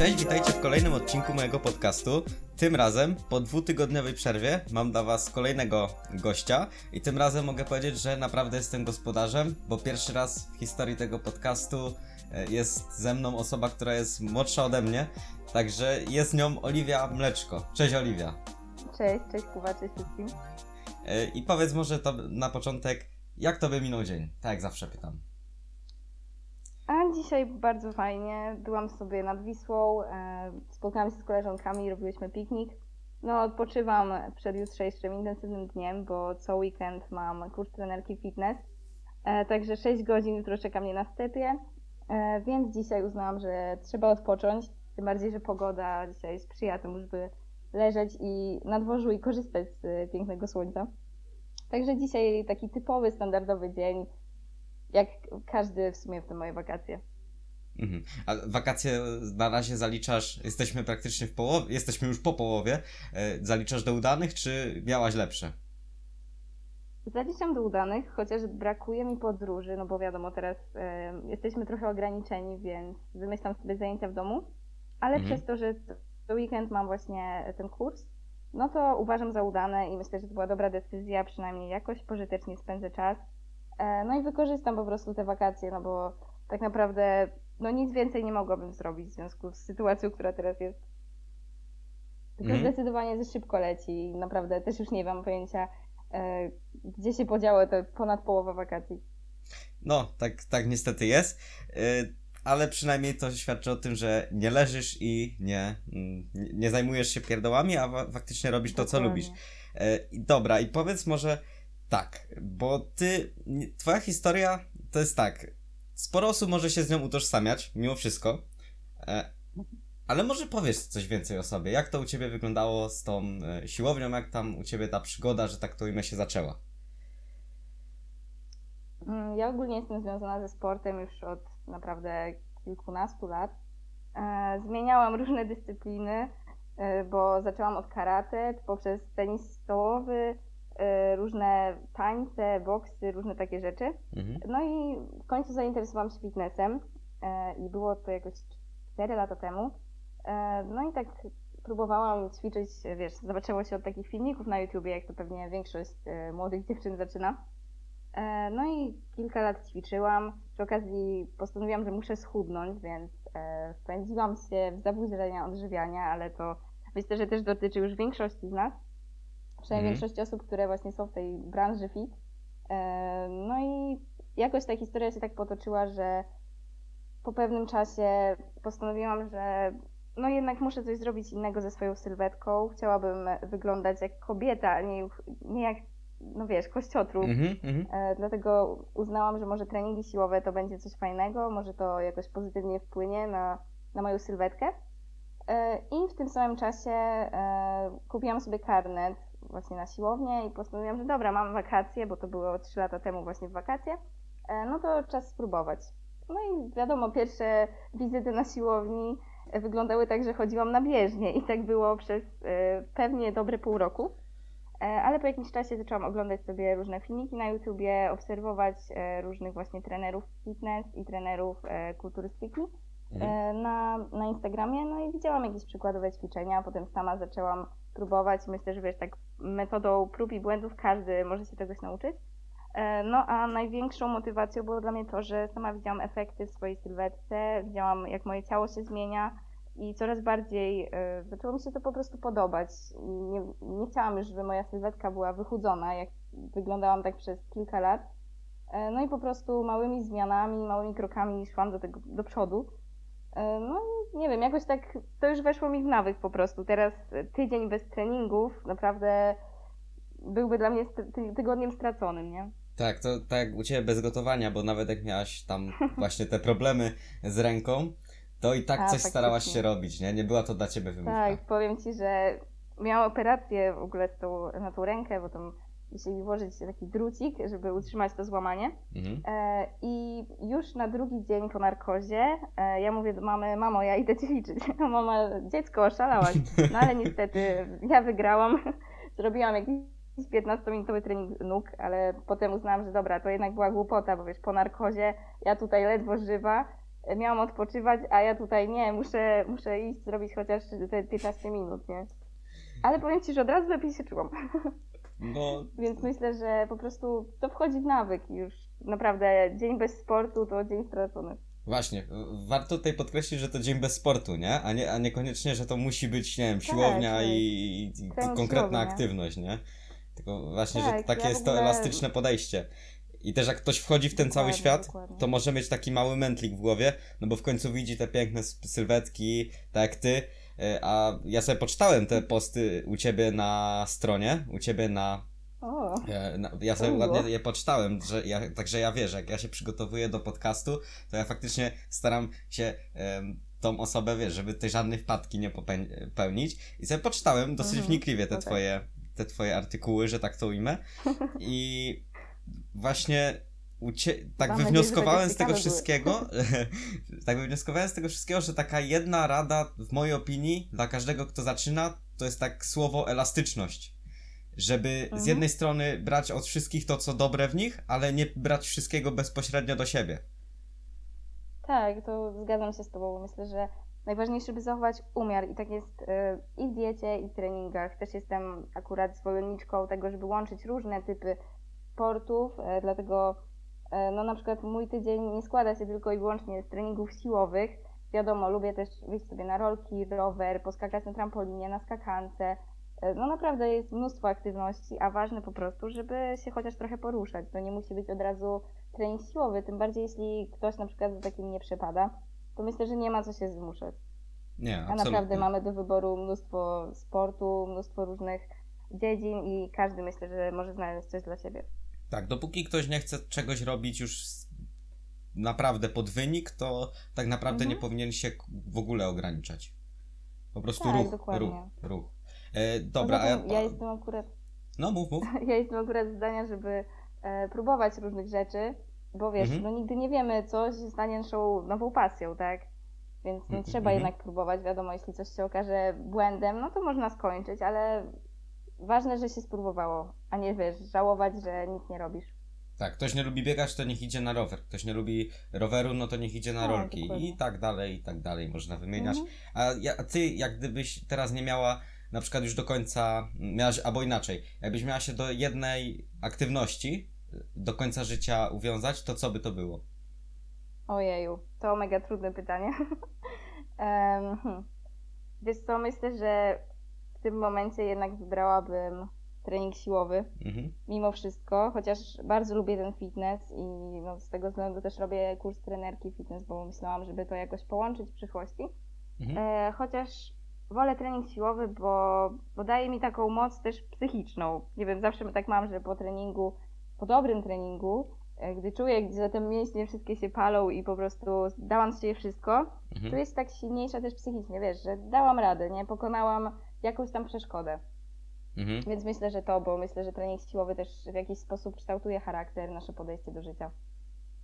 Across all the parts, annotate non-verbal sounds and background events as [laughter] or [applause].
Cześć, witajcie w kolejnym odcinku mojego podcastu. Tym razem, po dwutygodniowej przerwie, mam dla Was kolejnego gościa i tym razem mogę powiedzieć, że naprawdę jestem gospodarzem, bo pierwszy raz w historii tego podcastu e, jest ze mną osoba, która jest młodsza ode mnie, także jest nią Oliwia Mleczko. Cześć Oliwia. Cześć, cześć Kuba, cześć wszystkim. E, I powiedz może to na początek, jak Tobie minął dzień? Tak jak zawsze pytam. A dzisiaj bardzo fajnie. Byłam sobie nad Wisłą, e, spotkałam się z koleżankami, robiłyśmy piknik. No, odpoczywam przed jutrzejszym intensywnym dniem, bo co weekend mam kurs trenerki fitness. E, także 6 godzin jutro czeka mnie na stepie, e, więc dzisiaj uznałam, że trzeba odpocząć. Tym bardziej, że pogoda dzisiaj sprzyja temu, żeby leżeć i na dworzu i korzystać z pięknego słońca. Także dzisiaj taki typowy, standardowy dzień jak każdy w sumie w te moje wakacje. Mhm. A wakacje na razie zaliczasz, jesteśmy praktycznie w połowie, jesteśmy już po połowie, e, zaliczasz do udanych, czy miałaś lepsze? Zaliczam do udanych, chociaż brakuje mi podróży, no bo wiadomo, teraz e, jesteśmy trochę ograniczeni, więc wymyślam sobie zajęcia w domu, ale Mhm. przez to, że co weekend mam właśnie ten kurs, no to uważam za udane i myślę, że to była dobra decyzja, przynajmniej jakoś pożytecznie spędzę czas. E, no i wykorzystam po prostu te wakacje, no bo tak naprawdę no nic więcej nie mogłabym zrobić w związku z sytuacją, która teraz jest. Tylko Mhm. zdecydowanie za szybko leci i naprawdę też już nie mam pojęcia, e, gdzie się podziało te ponad połowa wakacji. No, tak, tak niestety jest, e, ale przynajmniej to świadczy o tym, że nie leżysz i nie, mm, nie- zajmujesz się pierdołami, a faktycznie robisz to, co Dokładnie. lubisz. I Dobra, i powiedz może tak, bo ty, twoja historia to jest tak, sporo osób może się z nią utożsamiać, mimo wszystko, e, ale może powiesz coś więcej o sobie, jak to u ciebie wyglądało z tą e, siłownią, jak tam u ciebie ta przygoda, że tak to imię się zaczęła. Mm, Ja ogólnie jestem związana ze sportem już od naprawdę kilkunastu lat. E, Zmieniałam różne dyscypliny, bo zaczęłam od karate, poprzez tenis stołowy, różne tańce, boksy, różne takie rzeczy. Mhm. No i w końcu zainteresowałam się fitnessem e, i było to jakoś 4 lata temu. E, No i tak próbowałam ćwiczyć, wiesz, zaczęło się od takich filmików na YouTubie, jak to pewnie większość e, młodych dziewczyn zaczyna. E, No i kilka lat ćwiczyłam. Przy okazji postanowiłam, że muszę schudnąć, więc e, wpędziłam się w zaburzenia odżywiania, ale to myślę, że też dotyczy już większości z nas. Przynajmniej Mhm. większości osób, które właśnie są w tej branży fit. E, No i jakoś ta historia się tak potoczyła, że po pewnym czasie postanowiłam, że no jednak muszę coś zrobić innego ze swoją sylwetką. Chciałabym wyglądać jak kobieta, a nie, nie jak, no wiesz, kościotrup. Mhm. E, Dlatego uznałam, że może treningi siłowe to będzie coś fajnego, może to jakoś pozytywnie wpłynie na, na moją sylwetkę. E, I w tym samym czasie kupiłam sobie karnet właśnie na siłownię i postanowiłam, że dobra, mam wakacje, bo to było 3 lata temu właśnie w wakacje, e, no to czas spróbować. No i wiadomo, pierwsze wizyty na siłowni wyglądały tak, że chodziłam na bieżnię i tak było przez e, pewnie dobre pół roku. E, Ale po jakimś czasie zaczęłam oglądać sobie różne filmiki na YouTubie, obserwować różnych właśnie trenerów fitness i trenerów kulturystyki Mhm. na, na Instagramie, no i widziałam jakieś przykładowe ćwiczenia, potem sama zaczęłam próbować. Myślę, że wiesz, tak metodą prób i błędów każdy może się czegoś nauczyć. E, No a największą motywacją było dla mnie to, że sama widziałam efekty w swojej sylwetce, widziałam jak moje ciało się zmienia i coraz bardziej e, zaczęło mi się to po prostu podobać. Nie, nie chciałam już, żeby moja sylwetka była wychudzona, jak wyglądałam tak przez kilka lat. E, No i po prostu małymi zmianami, małymi krokami szłam do tego, do przodu. E, No nie wiem, jakoś tak to już weszło mi w nawyk po prostu. Teraz e, tydzień bez treningów naprawdę byłby dla mnie tygodniem straconym, nie? Tak, to tak u Ciebie bez gotowania, bo nawet jak miałaś tam [laughs] właśnie te problemy z ręką, to i tak A, coś starałaś się robić, nie? Nie była to dla Ciebie wymówka. Tak, powiem Ci, że miałam operację w ogóle z tą, na tą rękę, bo tam musieli włożyć taki drucik, żeby utrzymać to złamanie. Mhm. E, I już na drugi dzień po narkozie e, ja mówię do mamy, mamo, ja idę ćwiczyć. A [laughs] mama, dziecko, oszalałaś. No ale niestety ja wygrałam. [laughs] Zrobiłam jakiś 15-minutowy trening nóg, ale potem uznałam, że dobra, to jednak była głupota, bo wiesz, po narkozie ja tutaj ledwo żywa, miałam odpoczywać, a ja tutaj nie, muszę, muszę iść zrobić chociaż te 15 minut, nie? Ale powiem Ci, że od razu lepiej się czułam. [laughs] No, Więc myślę, że po prostu to wchodzi w nawyk już naprawdę dzień bez sportu to dzień stracony. Właśnie, warto tutaj podkreślić, że to dzień bez sportu, nie? A, nie, a niekoniecznie, że to musi być, nie wiem, siłownia tak. i, i, konkretna siłowy, nie? aktywność, nie? Tylko właśnie, że Tak, takie ja jest to ogóle- elastyczne podejście. I też jak ktoś wchodzi w ten cały Dokładnie, świat, dokładnie. to może mieć taki mały mętlik w głowie, no bo w końcu widzi te piękne sylwetki, tak jak ty, a ja sobie poczytałem te posty u ciebie na stronie, u ciebie na O, E, Ja sobie ładnie je poczytałem, że ja, także ja wiesz, jak ja się przygotowuję do podcastu, to ja faktycznie staram się em, tą osobę, wiesz, żeby tej żadnej wpadki nie popełnić. I sobie poczytałem dosyć Mhm. wnikliwie te tak. twoje, te twoje artykuły, że tak to ujmę. I właśnie ucie... tak Mam wywnioskowałem z tego wszystkiego, [laughs] [laughs] tak wywnioskowałem z tego wszystkiego, że taka jedna rada, w mojej opinii, dla każdego, kto zaczyna, to jest tak słowo elastyczność. Żeby z Mhm. jednej strony brać od wszystkich to, co dobre w nich, ale nie brać wszystkiego bezpośrednio do siebie. tak, to zgadzam się z Tobą. Myślę, że najważniejsze, by zachować umiar i tak jest y, i w diecie, i w treningach. Też jestem akurat zwolenniczką tego, żeby łączyć różne typy sportów, e, dlatego no na przykład mój tydzień nie składa się tylko i wyłącznie z treningów siłowych. Wiadomo, lubię też wyjść sobie na rolki, rower, poskakać na trampolinie, na skakance. E, No naprawdę jest mnóstwo aktywności, a ważne po prostu, żeby się chociaż trochę poruszać. To nie musi być od razu trening siłowy, tym bardziej jeśli ktoś na przykład za takim nie przepada, to myślę, że nie ma co się zmuszać. Nie, A absolutnie. naprawdę mamy do wyboru mnóstwo sportu, mnóstwo różnych dziedzin i każdy myślę, że może znaleźć coś dla siebie. Tak, dopóki ktoś nie chce czegoś robić już naprawdę pod wynik, to tak naprawdę Mhm. nie powinien się w ogóle ograniczać. Po prostu Tak, ruch, dokładnie. ruch, ruch. E, dobra, tym ja, ja jestem akurat No mów, mów. [laughs] ja jestem akurat zdania, żeby e, próbować różnych rzeczy, bo wiesz, Mhm. no nigdy nie wiemy, co się stanie naszą nową pasją, tak? Więc no, Mhm, trzeba mhm. jednak próbować. Wiadomo, jeśli coś się okaże błędem, no to można skończyć, ale ważne, że się spróbowało, a nie wiesz, żałować, że nic nie robisz. Tak, ktoś nie lubi biegać, to niech idzie na rower. Ktoś nie lubi roweru, no to niech idzie na Tak, rolki. dokładnie. I tak dalej, i tak dalej można wymieniać. Mhm. A, ja, a ty, jak gdybyś teraz nie miała na przykład już do końca, miałaś, albo inaczej, jakbyś miała się do jednej aktywności do końca życia uwiązać, to co by to było? Ojeju, to mega trudne pytanie. [laughs] Hmm. Wiesz co, myślę, że w tym momencie jednak wybrałabym trening siłowy, Mhm. mimo wszystko, chociaż bardzo lubię ten fitness i no, z tego względu też robię kurs trenerki fitness, bo myślałam, żeby to jakoś połączyć w przyszłości. Mhm. E, chociaż wolę trening siłowy, bo, bo daje mi taką moc też psychiczną. Nie wiem, zawsze tak mam, że po treningu, po dobrym treningu, e, gdy czuję, że te mięśnie wszystkie się palą i po prostu dałam z siebie wszystko, to Mhm. jest tak silniejsza też psychicznie, wiesz, że dałam radę, nie? Pokonałam jakąś tam przeszkodę. Mhm. Więc myślę, że to, bo myślę, że trening siłowy też w jakiś sposób kształtuje charakter, nasze podejście do życia.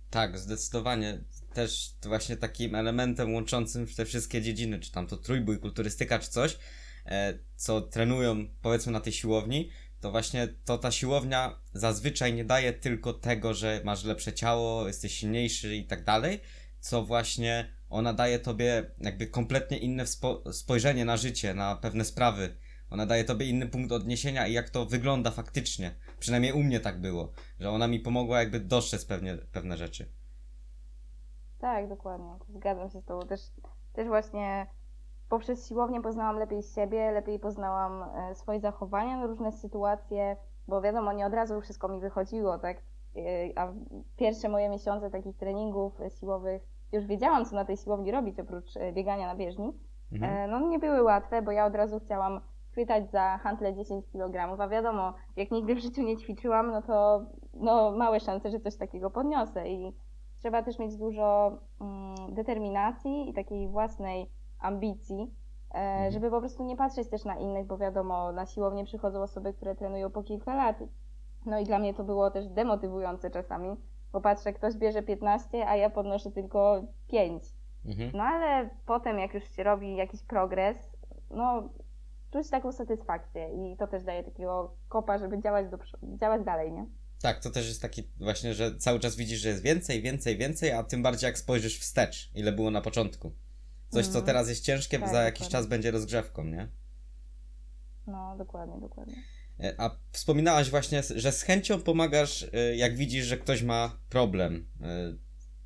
Tak, zdecydowanie. Też właśnie takim elementem łączącym te wszystkie dziedziny, czy tam to trójbój, kulturystyka, czy coś, e, co trenują powiedzmy na tej siłowni, to właśnie to ta siłownia zazwyczaj nie daje tylko tego, że masz lepsze ciało, jesteś silniejszy i tak dalej, co właśnie ona daje tobie jakby kompletnie inne spojrzenie na życie, na pewne sprawy. Ona daje tobie inny punkt odniesienia i jak to wygląda faktycznie. Przynajmniej u mnie tak było, że ona mi pomogła jakby dostrzec pewnie, pewne rzeczy. Tak, dokładnie. Zgadzam się z Tobą. Też, też właśnie poprzez siłownię poznałam lepiej siebie, lepiej poznałam e, swoje zachowania na różne sytuacje, bo wiadomo, nie od razu wszystko mi wychodziło, tak? E, A pierwsze moje miesiące takich treningów e, siłowych, już wiedziałam, co na tej siłowni robić, oprócz e, biegania na bieżni. Mhm. E, No nie były łatwe, bo ja od razu chciałam chwytać za hantle 10 kg, a wiadomo, jak nigdy w życiu nie ćwiczyłam, no to no, małe szanse, że coś takiego podniosę i trzeba też mieć dużo mm, determinacji i takiej własnej ambicji, e, Mhm. żeby po prostu nie patrzeć też na innych, bo wiadomo, na siłownię przychodzą osoby, które trenują po kilka lat. No i dla mnie to było też demotywujące czasami, bo patrzę, ktoś bierze 15, a ja podnoszę tylko 5. Mhm. No ale potem, jak już się robi jakiś progres, no czuć taką satysfakcję i to też daje takiego kopa, żeby działać, do, działać dalej, nie? Tak, to też jest taki właśnie, że cały czas widzisz, że jest więcej, więcej, więcej, a tym bardziej jak spojrzysz wstecz, ile było na początku. Coś, co Mhm. teraz jest ciężkie, Tak, za jakiś dokładnie. czas będzie rozgrzewką, nie? No, dokładnie, dokładnie. A wspominałaś właśnie, że z chęcią pomagasz, e, jak widzisz, że ktoś ma problem. e,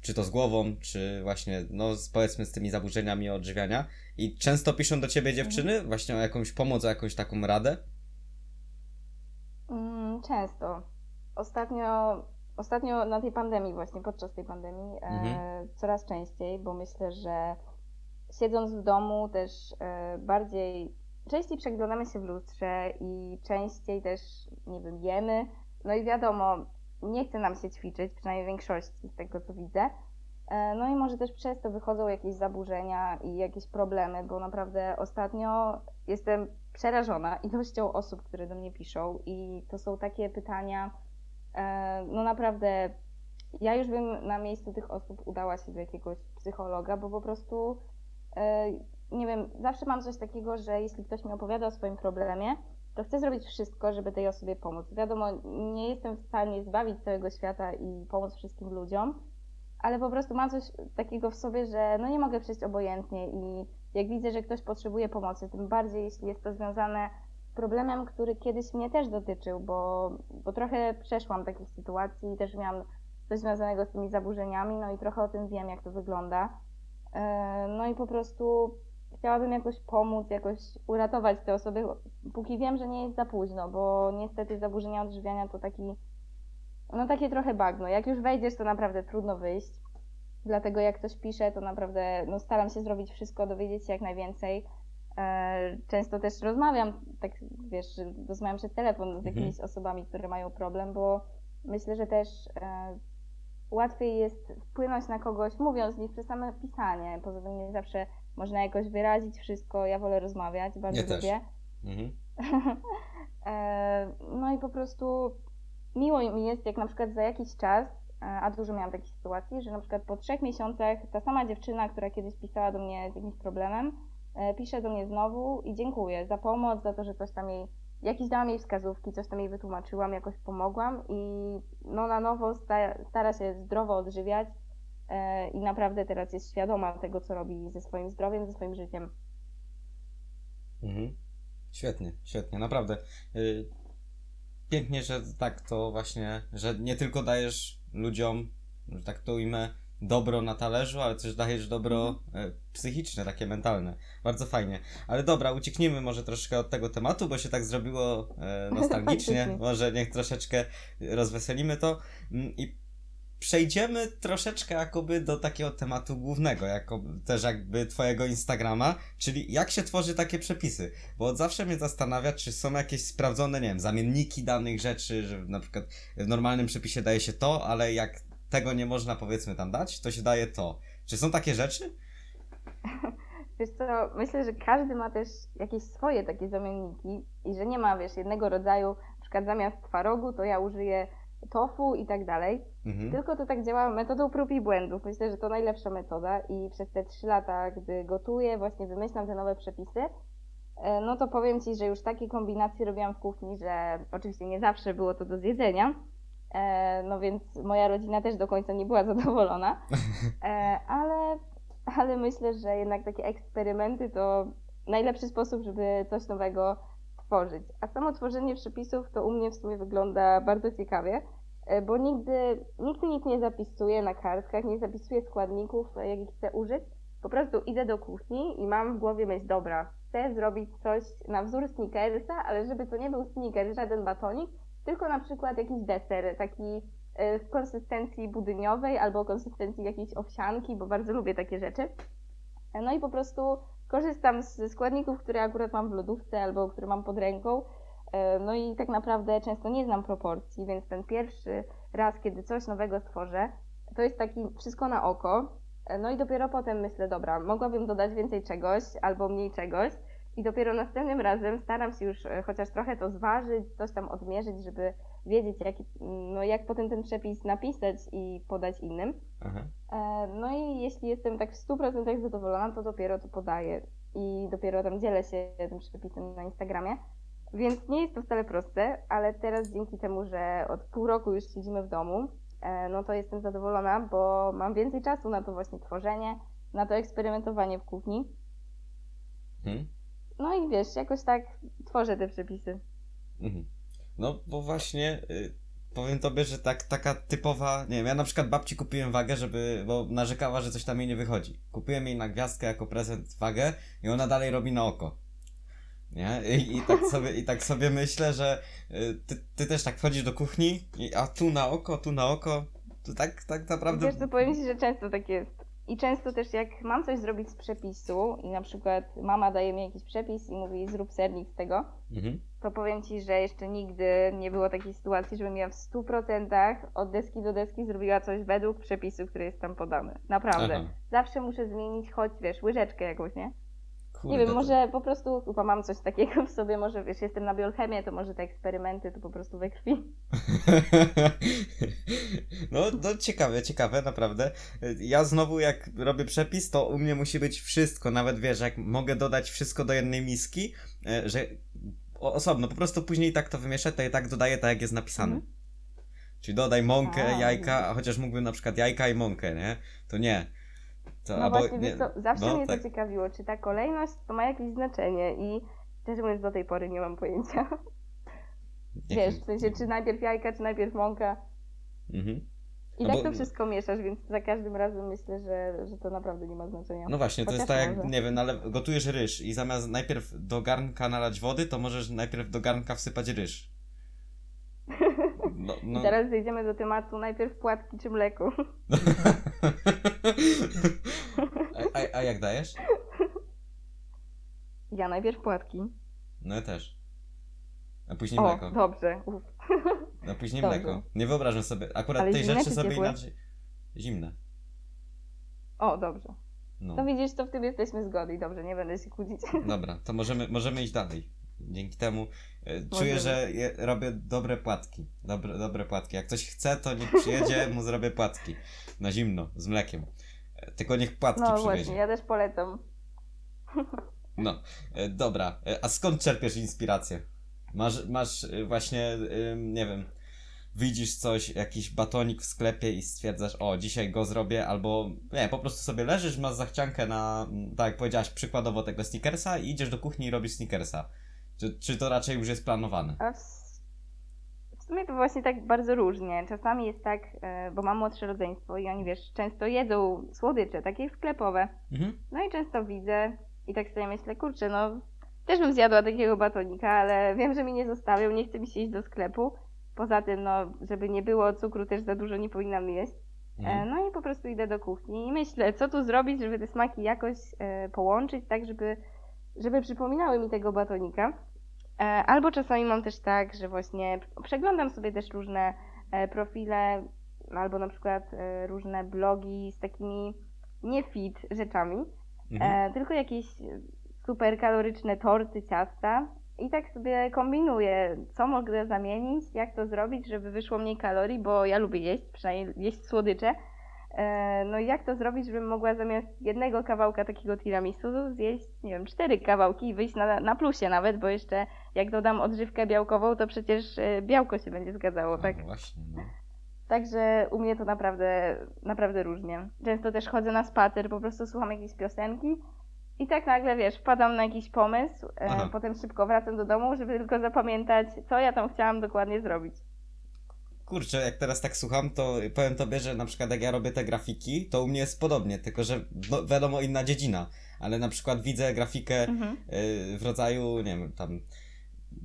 Czy to z głową, czy właśnie, no z, powiedzmy z tymi zaburzeniami odżywiania. I często piszą do ciebie dziewczyny właśnie o jakąś pomoc, o jakąś taką radę. Mm, często. Ostatnio, ostatnio na tej pandemii właśnie, podczas tej pandemii, e, Mhm. coraz częściej, bo myślę, że siedząc w domu też bardziej, częściej przeglądamy się w lustrze i częściej też, nie wiem, jemy. No i wiadomo, nie chce nam się ćwiczyć, przynajmniej w większości z tego, co widzę. E, No i może też przez to wychodzą jakieś zaburzenia i jakieś problemy, bo naprawdę ostatnio jestem przerażona ilością osób, które do mnie piszą i to są takie pytania, e, no naprawdę ja już bym na miejscu tych osób udała się do jakiegoś psychologa, bo po prostu e, nie wiem, zawsze mam coś takiego, że jeśli ktoś mi opowiada o swoim problemie, to chcę zrobić wszystko, żeby tej osobie pomóc. Wiadomo, nie jestem w stanie zbawić całego świata i pomóc wszystkim ludziom, ale po prostu mam coś takiego w sobie, że no nie mogę przejść obojętnie i jak widzę, że ktoś potrzebuje pomocy, tym bardziej jeśli jest to związane z problemem, który kiedyś mnie też dotyczył, bo, bo trochę przeszłam takich sytuacji, też miałam coś związanego z tymi zaburzeniami, no i trochę o tym wiem, jak to wygląda. E, No i po prostu chciałabym jakoś pomóc, jakoś uratować te osoby, póki wiem, że nie jest za późno, bo niestety zaburzenia odżywiania to taki, no takie trochę bagno. Jak już wejdziesz, to naprawdę trudno wyjść. Dlatego jak ktoś pisze, to naprawdę no, staram się zrobić wszystko, dowiedzieć się jak najwięcej. E, Często też rozmawiam, tak wiesz, rozmawiam przez telefon z Mhm. jakimiś osobami, które mają problem, bo myślę, że też e, łatwiej jest wpłynąć na kogoś mówiąc niż przez same pisanie. Poza tym nie zawsze można jakoś wyrazić wszystko. Ja wolę rozmawiać, bardzo Ja lubię. Mhm. [laughs] E, No i po prostu miło mi jest, jak na przykład za jakiś czas, e, a dużo miałam takich sytuacji, że na przykład po trzech miesiącach ta sama dziewczyna, która kiedyś pisała do mnie z jakimś problemem, e, pisze do mnie znowu i dziękuję za pomoc, za to, że coś tam jej, jakieś dałam jej wskazówki, coś tam jej wytłumaczyłam, jakoś pomogłam i no na nowo sta, stara się zdrowo odżywiać i naprawdę teraz jest świadoma tego, co robi ze swoim zdrowiem, ze swoim życiem. Mhm. Świetnie, świetnie, naprawdę. Y, Pięknie, że tak to właśnie, że nie tylko dajesz ludziom, że tak to ujmę, dobro na talerzu, ale też dajesz dobro e, psychiczne, takie mentalne. Bardzo fajnie. Ale dobra, ucieknijmy może troszkę od tego tematu, bo się tak zrobiło e, [laughs] nostalgicznie. Może niech troszeczkę rozweselimy to. Mm, I przejdziemy troszeczkę jakoby do takiego tematu głównego, jako też jakby twojego Instagrama, czyli jak się tworzy takie przepisy. Bo zawsze mnie zastanawia, czy są jakieś sprawdzone, nie wiem, zamienniki danych rzeczy, że na przykład w normalnym przepisie daje się to, ale jak tego nie można powiedzmy tam dać, to się daje to. Czy są takie rzeczy? [laughs] Wiesz co, myślę, że każdy ma też jakieś swoje takie zamienniki i że nie ma, wiesz, jednego rodzaju, na przykład zamiast twarogu, to ja użyję tofu i tak dalej. Mhm. Tylko to tak działa metodą prób i błędów. Myślę, że to najlepsza metoda i przez te trzy lata, gdy gotuję, właśnie wymyślam te nowe przepisy, e, no to powiem Ci, że już takie kombinacje robiłam w kuchni, że oczywiście nie zawsze było to do zjedzenia, e, no więc moja rodzina też do końca nie była [laughs] zadowolona, e, ale, ale myślę, że jednak takie eksperymenty to najlepszy sposób, żeby coś nowego tworzyć. A samo tworzenie przepisów to u mnie w sumie wygląda bardzo ciekawie, e, bo nigdy, nigdy nic nie zapisuję na kartkach, nie zapisuję składników, e, jakich chcę użyć. Po prostu idę do kuchni i mam w głowie myśl, dobra, chcę zrobić coś na wzór sneakersa, ale żeby to nie był sneaker, żaden batonik, tylko na przykład jakiś deser, taki e, w konsystencji budyniowej albo konsystencji jakiejś owsianki, bo bardzo lubię takie rzeczy. No i po prostu korzystam ze składników, które akurat mam w lodówce albo które mam pod ręką. E, No i tak naprawdę często nie znam proporcji, więc ten pierwszy raz, kiedy coś nowego stworzę, to jest taki wszystko na oko. E, No i dopiero potem myślę, dobra, mogłabym dodać więcej czegoś albo mniej czegoś. I dopiero następnym razem staram się już e, chociaż trochę to zważyć, coś tam odmierzyć, żeby wiedzieć, jaki, no jak potem ten przepis napisać i podać innym. Aha. E, No i jeśli jestem tak w 100% zadowolona, to dopiero to podaję i dopiero tam dzielę się tym przepisem na Instagramie. Więc nie jest to wcale proste, ale teraz dzięki temu, że od pół roku już siedzimy w domu, e, no to jestem zadowolona, bo mam więcej czasu na to właśnie tworzenie, na to eksperymentowanie w kuchni. Hmm? No i wiesz, jakoś tak tworzę te przepisy. Mhm. No, bo właśnie y, powiem tobie, że tak, taka typowa, nie wiem, ja na przykład babci kupiłem wagę, żeby, bo narzekała, że coś tam jej nie wychodzi. Kupiłem jej na gwiazdkę jako prezent wagę i ona dalej robi na oko. Nie? I, i, tak, sobie, I tak sobie myślę, że y, ty, ty też tak wchodzisz do kuchni, i, a tu na oko, tu na oko, to tak, tak naprawdę... Wiesz co, powiem Ci, że często tak jest. I często też jak mam coś zrobić z przepisu i na przykład mama daje mi jakiś przepis i mówi zrób sernik z tego, Mhm. to powiem Ci, że jeszcze nigdy nie było takiej sytuacji, żebym ja w 100% od deski do deski zrobiła coś według przepisu, który jest tam podany. Naprawdę. Aha. Zawsze muszę zmienić choć, wiesz, łyżeczkę jakąś, nie? Kurde, nie wiem, to- może po prostu chyba mam coś takiego w sobie, może wiesz, jestem na biochemię, to może te eksperymenty to po prostu we krwi. [laughs] No, no ciekawe, ciekawe, naprawdę. Ja znowu jak robię przepis, to u mnie musi być wszystko, nawet wiesz, jak mogę dodać wszystko do jednej miski, e, że osobno, po prostu później tak to wymieszać, to i tak dodaję tak jak jest napisane. Mhm. Czyli dodaj mąkę, A, jajka, a chociaż mógłbym na przykład jajka i mąkę, nie? To nie. To, No albo, właśnie, nie, co, zawsze no, mnie tak. to ciekawiło, czy ta kolejność to ma jakieś znaczenie i szczerze mówiąc do tej pory nie mam pojęcia. nie Wiesz, w sensie czy najpierw jajka, czy najpierw mąka. Mhm. I No tak bo- to wszystko mieszasz, więc za każdym razem myślę, że, że to naprawdę nie ma znaczenia. No właśnie, to jest Chociaż tak jak, może. nie wiem, ale gotujesz ryż i zamiast najpierw do garnka nalać wody, to możesz najpierw do garnka wsypać ryż. [laughs] No, no. I zaraz zejdziemy do tematu najpierw płatki czy mleko. [laughs] A, a, a jak dajesz? Ja najpierw płatki. No ja też. A później O, mleko. dobrze. Uf. A później dobrze. mleko. Nie wyobrażam sobie. Akurat Ale tej rzeczy czy sobie ciepłe? inaczej. Zimne. O, dobrze. No. To widzisz, to w tym jesteśmy zgodni. Dobrze, nie będę się kłócić. Dobra, to możemy, możemy iść dalej. Dzięki temu e, czuję, że je, robię dobre płatki. Dobre, dobre płatki. Jak ktoś chce, to niech przyjedzie, [laughs] mu zrobię płatki. Na zimno, z mlekiem. E, Tylko niech płatki No przywiezie. właśnie, ja też polecam. No, e, dobra. A skąd czerpiesz inspirację? Masz, masz właśnie, nie wiem, widzisz coś, jakiś batonik w sklepie i stwierdzasz, o, dzisiaj go zrobię, albo nie, po prostu sobie leżysz, masz zachciankę na, tak jak powiedziałaś, przykładowo tego sneakersa i idziesz do kuchni i robisz sneakersa. Czy, czy to raczej już jest planowane? A w, w sumie to właśnie tak bardzo różnie. Czasami jest tak, e, bo mam młodsze rodzeństwo i oni, wiesz, często jedzą słodycze, takie sklepowe. Mhm. No i często widzę i tak sobie myślę, kurczę, no też bym zjadła takiego batonika, ale wiem, że mi nie zostawią, nie chce mi się iść do sklepu. Poza tym, no, żeby nie było cukru, też za dużo nie powinnam jeść. E, Mhm. No i po prostu idę do kuchni i myślę, co tu zrobić, żeby te smaki jakoś e, połączyć, tak żeby, żeby przypominały mi tego batonika. E, Albo czasami mam też tak, że właśnie przeglądam sobie też różne e, profile, albo na przykład e, różne blogi z takimi nie fit rzeczami, Mhm. tylko jakieś super kaloryczne torty, ciasta. I tak sobie kombinuję, co mogę zamienić, jak to zrobić, żeby wyszło mniej kalorii, bo ja lubię jeść, przynajmniej jeść słodycze. E, No i jak to zrobić, żebym mogła zamiast jednego kawałka takiego tiramisu zjeść, nie wiem, cztery kawałki i wyjść na, na plusie nawet, bo jeszcze jak dodam odżywkę białkową, to przecież e, białko się będzie zgadzało, tak? No właśnie, no. Także u mnie to naprawdę, naprawdę różnie. Często też chodzę na spacer, po prostu słucham jakiejś piosenki i tak nagle, wiesz, wpadam na jakiś pomysł, e, Aha. potem szybko wracam do domu, żeby tylko zapamiętać, co ja tam chciałam dokładnie zrobić. Kurczę, jak teraz tak słucham, to powiem tobie, że na przykład jak ja robię te grafiki, to u mnie jest podobnie, tylko że no, wiadomo inna dziedzina, ale na przykład widzę grafikę Mhm. y, w rodzaju, nie wiem, tam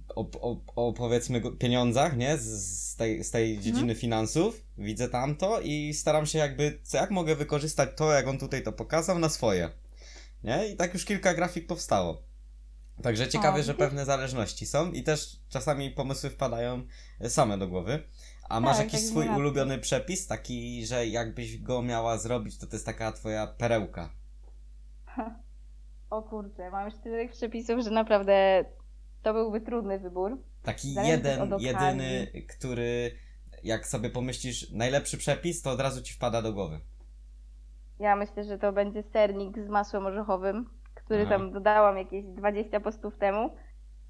o, o, o powiedzmy pieniądzach, nie, z, z, tej, z tej dziedziny finansów, widzę tamto i staram się jakby, co jak mogę wykorzystać to, jak on tutaj to pokazał, na swoje, nie, i tak już kilka grafik powstało. Także ciekawe, że pewne zależności są i też czasami pomysły wpadają e, same do głowy. A masz Tak, jakiś tak swój ulubiony przepis, taki, że jakbyś go miała zrobić, to to jest taka twoja perełka. O kurczę, mam już tyle przepisów, że naprawdę to byłby trudny wybór. Taki Zależy jeden, jedyny, który jak sobie pomyślisz, najlepszy przepis, to od razu ci wpada do głowy. Ja myślę, że to będzie sernik z masłem orzechowym, który Aha. tam dodałam jakieś 20 postów temu.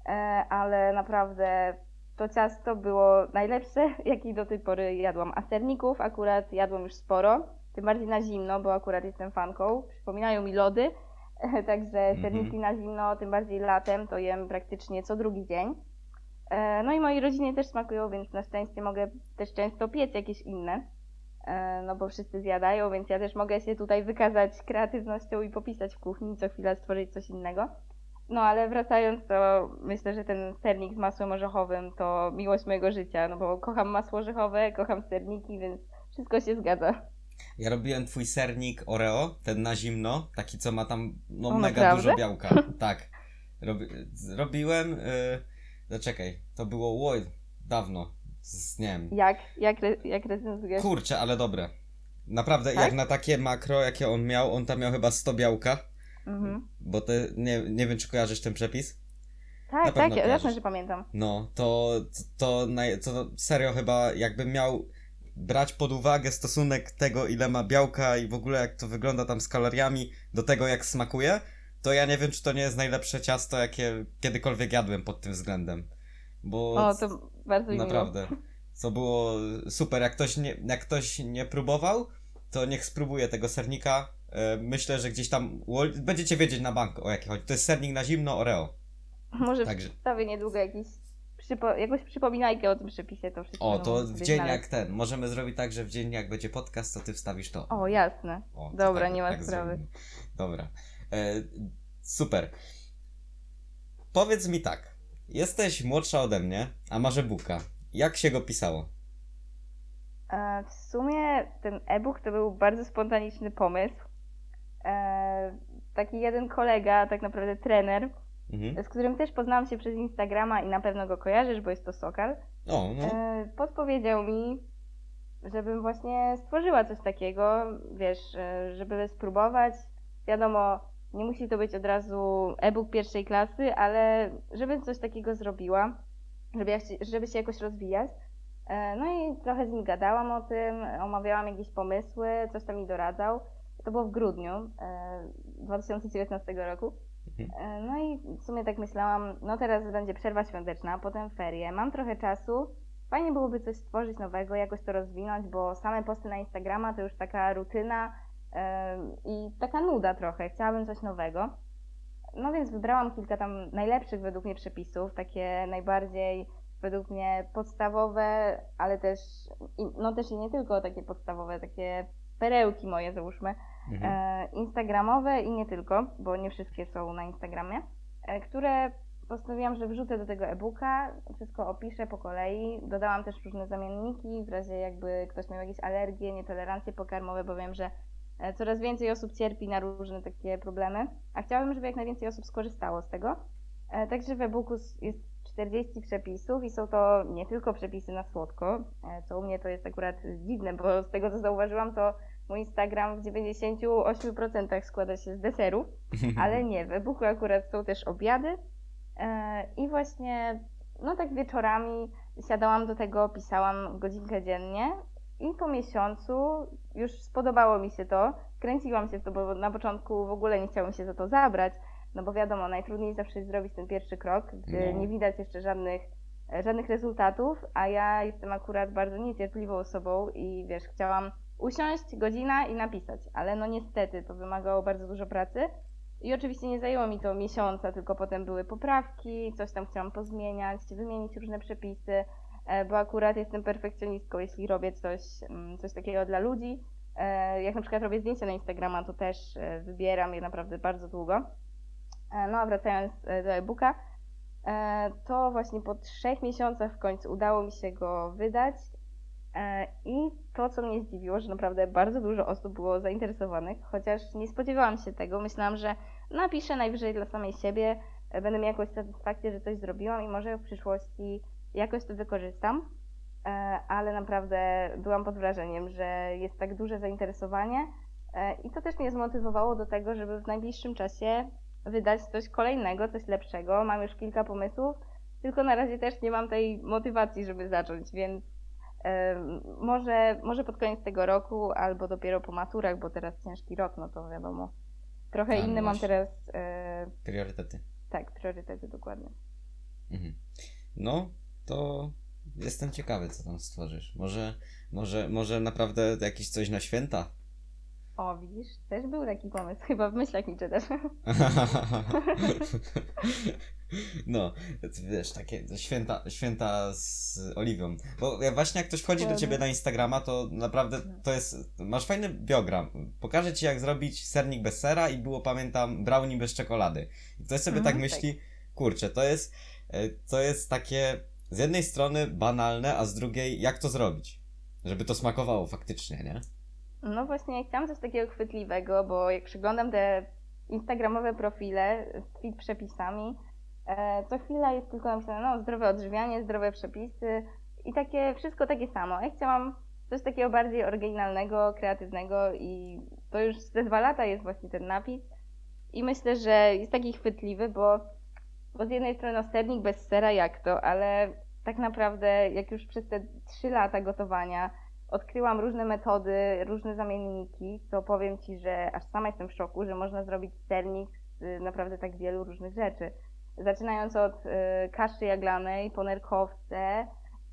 e, ale naprawdę to ciasto było najlepsze, [laughs] jakie do tej pory jadłam. A serników akurat jadłam już sporo, tym bardziej na zimno, bo akurat jestem fanką. Przypominają mi lody, [laughs] także Mhm. serniki na zimno, tym bardziej latem, to jem praktycznie co drugi dzień. E, No i mojej rodzinie też smakują, więc na szczęście mogę też często piec jakieś inne, e, no bo wszyscy zjadają, więc ja też mogę się tutaj wykazać kreatywnością i popisać w kuchni, co chwila stworzyć coś innego. No ale wracając, to myślę, że ten sernik z masłem orzechowym to miłość mojego życia, no bo kocham masło orzechowe, kocham serniki, więc wszystko się zgadza. Ja robiłem twój sernik Oreo, ten na zimno, taki co ma tam no, O, mega naprawdę? dużo białka. [laughs] Tak. Robi, zrobiłem. Yy, zaczekaj, to było oj, dawno. Z, nie wiem. Jak, jak, re, jak recenzujesz? Kurczę, ale dobre. Naprawdę, Tak? jak na takie makro, jakie on miał, on tam miał chyba 100 białka, Mhm. bo te, nie, nie wiem, czy kojarzysz ten przepis. Tak, tak, ja jasne, że pamiętam. No, to, to, naj, to serio chyba jakbym miał brać pod uwagę stosunek tego, ile ma białka i w ogóle jak to wygląda tam z kaloriami do tego, jak smakuje, to ja nie wiem, czy to nie jest najlepsze ciasto, jakie kiedykolwiek jadłem pod tym względem. Bo O, to bardzo mi miło. naprawdę, co było super. Jak ktoś, nie, jak ktoś nie próbował, to niech spróbuje tego sernika. E, Myślę, że gdzieś tam będziecie wiedzieć na bank o jakie chodzi. To jest sernik na zimno Oreo. Może Także- wstawię niedługo jakiś przypo, jakąś przypominajkę o tym przepisie, to wszystko O, to w dzień znaleźć. jak ten. Możemy zrobić tak, że w dzień jak będzie podcast, to ty wstawisz to. O, jasne. O, to Dobra, tak- nie ma tak sprawy. zrobimy. Dobra. E, super. Powiedz mi tak. Jesteś młodsza ode mnie, a masz e-booka. Jak się go pisało? E, W sumie ten e-book to był bardzo spontaniczny pomysł. E, Taki jeden kolega, tak naprawdę trener, Mhm. z którym też poznałam się przez Instagrama i na pewno go kojarzysz, bo jest to Sokal, O, no. e, podpowiedział mi, żebym właśnie stworzyła coś takiego, wiesz, e, żeby spróbować. Wiadomo, nie musi to być od razu e-book pierwszej klasy, ale żebym coś takiego zrobiła, żeby, ja, żeby się jakoś rozwijać. No i trochę z nim gadałam o tym, omawiałam jakieś pomysły, coś tam mi doradzał. To było w grudniu e, 2019 roku. Mhm. E, No i w sumie tak myślałam, no teraz będzie przerwa świąteczna, potem ferie, mam trochę czasu. Fajnie byłoby coś stworzyć nowego, jakoś to rozwinąć, bo same posty na Instagrama to już taka rutyna em, i taka nuda trochę. Chciałabym coś nowego. No więc wybrałam kilka tam najlepszych według mnie przepisów, takie najbardziej według mnie podstawowe, ale też, no też i nie tylko takie podstawowe, takie perełki moje załóżmy, Mhm. e, instagramowe i nie tylko, bo nie wszystkie są na Instagramie, e, które postanowiłam, że wrzucę do tego e-booka, wszystko opiszę po kolei. Dodałam też różne zamienniki, w razie jakby ktoś miał jakieś alergie, nietolerancje pokarmowe, bo wiem, że e, coraz więcej osób cierpi na różne takie problemy, a chciałabym, żeby jak najwięcej osób skorzystało z tego. Także w e-booku jest 40 przepisów i są to nie tylko przepisy na słodko, co u mnie to jest akurat dziwne, bo z tego co zauważyłam, to mój Instagram w 98% składa się z deserów, [laughs] ale nie, w e-booku akurat są też obiady e, i właśnie no tak wieczorami siadałam do tego, pisałam godzinkę dziennie i po miesiącu już spodobało mi się to, kręciłam się w to, bo na początku w ogóle nie chciałam się za to zabrać, no bo wiadomo, najtrudniej zawsze jest zrobić ten pierwszy krok, gdy No. nie widać jeszcze żadnych, żadnych rezultatów, a ja jestem akurat bardzo niecierpliwą osobą i wiesz, chciałam usiąść, godzina i napisać, ale no niestety to wymagało bardzo dużo pracy i oczywiście nie zajęło mi to miesiąca, tylko potem były poprawki, coś tam chciałam pozmieniać, wymienić różne przepisy, e, bo akurat jestem perfekcjonistką, jeśli robię coś, mm, coś takiego dla ludzi. E, Jak na przykład robię zdjęcia na Instagrama, to też e, wybieram je naprawdę bardzo długo. No a wracając do e-booka, to właśnie po trzech miesiącach w końcu udało mi się go wydać. E, I to, co mnie zdziwiło, że naprawdę bardzo dużo osób było zainteresowanych, chociaż nie spodziewałam się tego. Myślałam, że napiszę najwyżej dla samej siebie, e, będę miała jakąś satysfakcję, że coś zrobiłam i może w przyszłości jakoś to wykorzystam. E, Ale naprawdę byłam pod wrażeniem, że jest tak duże zainteresowanie i to też mnie zmotywowało do tego, żeby w najbliższym czasie wydać coś kolejnego, coś lepszego. Mam już kilka pomysłów, tylko na razie też nie mam tej motywacji, żeby zacząć, więc może, może pod koniec tego roku, albo dopiero po maturach, bo teraz ciężki rok, no to wiadomo. Trochę A, no inny mam właśnie. teraz, e, Priorytety. tak, priorytety dokładnie. Mhm. No, to jestem ciekawy, co tam stworzysz. Może, może, może naprawdę jakieś coś na święta? O, widzisz, też był taki pomysł. [laughs] Chyba w myślach mi czytasz. [laughs] [laughs] No, wiesz, takie święta, święta z Oliwią. Bo ja właśnie jak ktoś wchodzi do ciebie na Instagrama, to naprawdę to jest. Masz fajny biogram. Pokażę ci, jak zrobić sernik bez sera i było, pamiętam, brownie bez czekolady. I ktoś sobie Mhm, tak myśli, kurczę, to jest, e, to jest takie z jednej strony banalne, a z drugiej, jak to zrobić? Żeby to smakowało faktycznie, nie? No właśnie, chciałam coś takiego chwytliwego, bo jak przeglądam te instagramowe profile z przepisami, co chwila jest tylko napisane, no zdrowe odżywianie, zdrowe przepisy i takie, wszystko takie samo. Ja chciałam coś takiego bardziej oryginalnego, kreatywnego i to już ze dwa lata jest właśnie ten napis i myślę, że jest taki chwytliwy, bo, bo z jednej strony no sernik bez sera jak to, ale tak naprawdę jak już przez te trzy lata gotowania odkryłam różne metody, różne zamienniki, to powiem Ci, że aż sama jestem w szoku, że można zrobić sernik z naprawdę tak wielu różnych rzeczy. Zaczynając od y, kaszy jaglanej, po nerkowce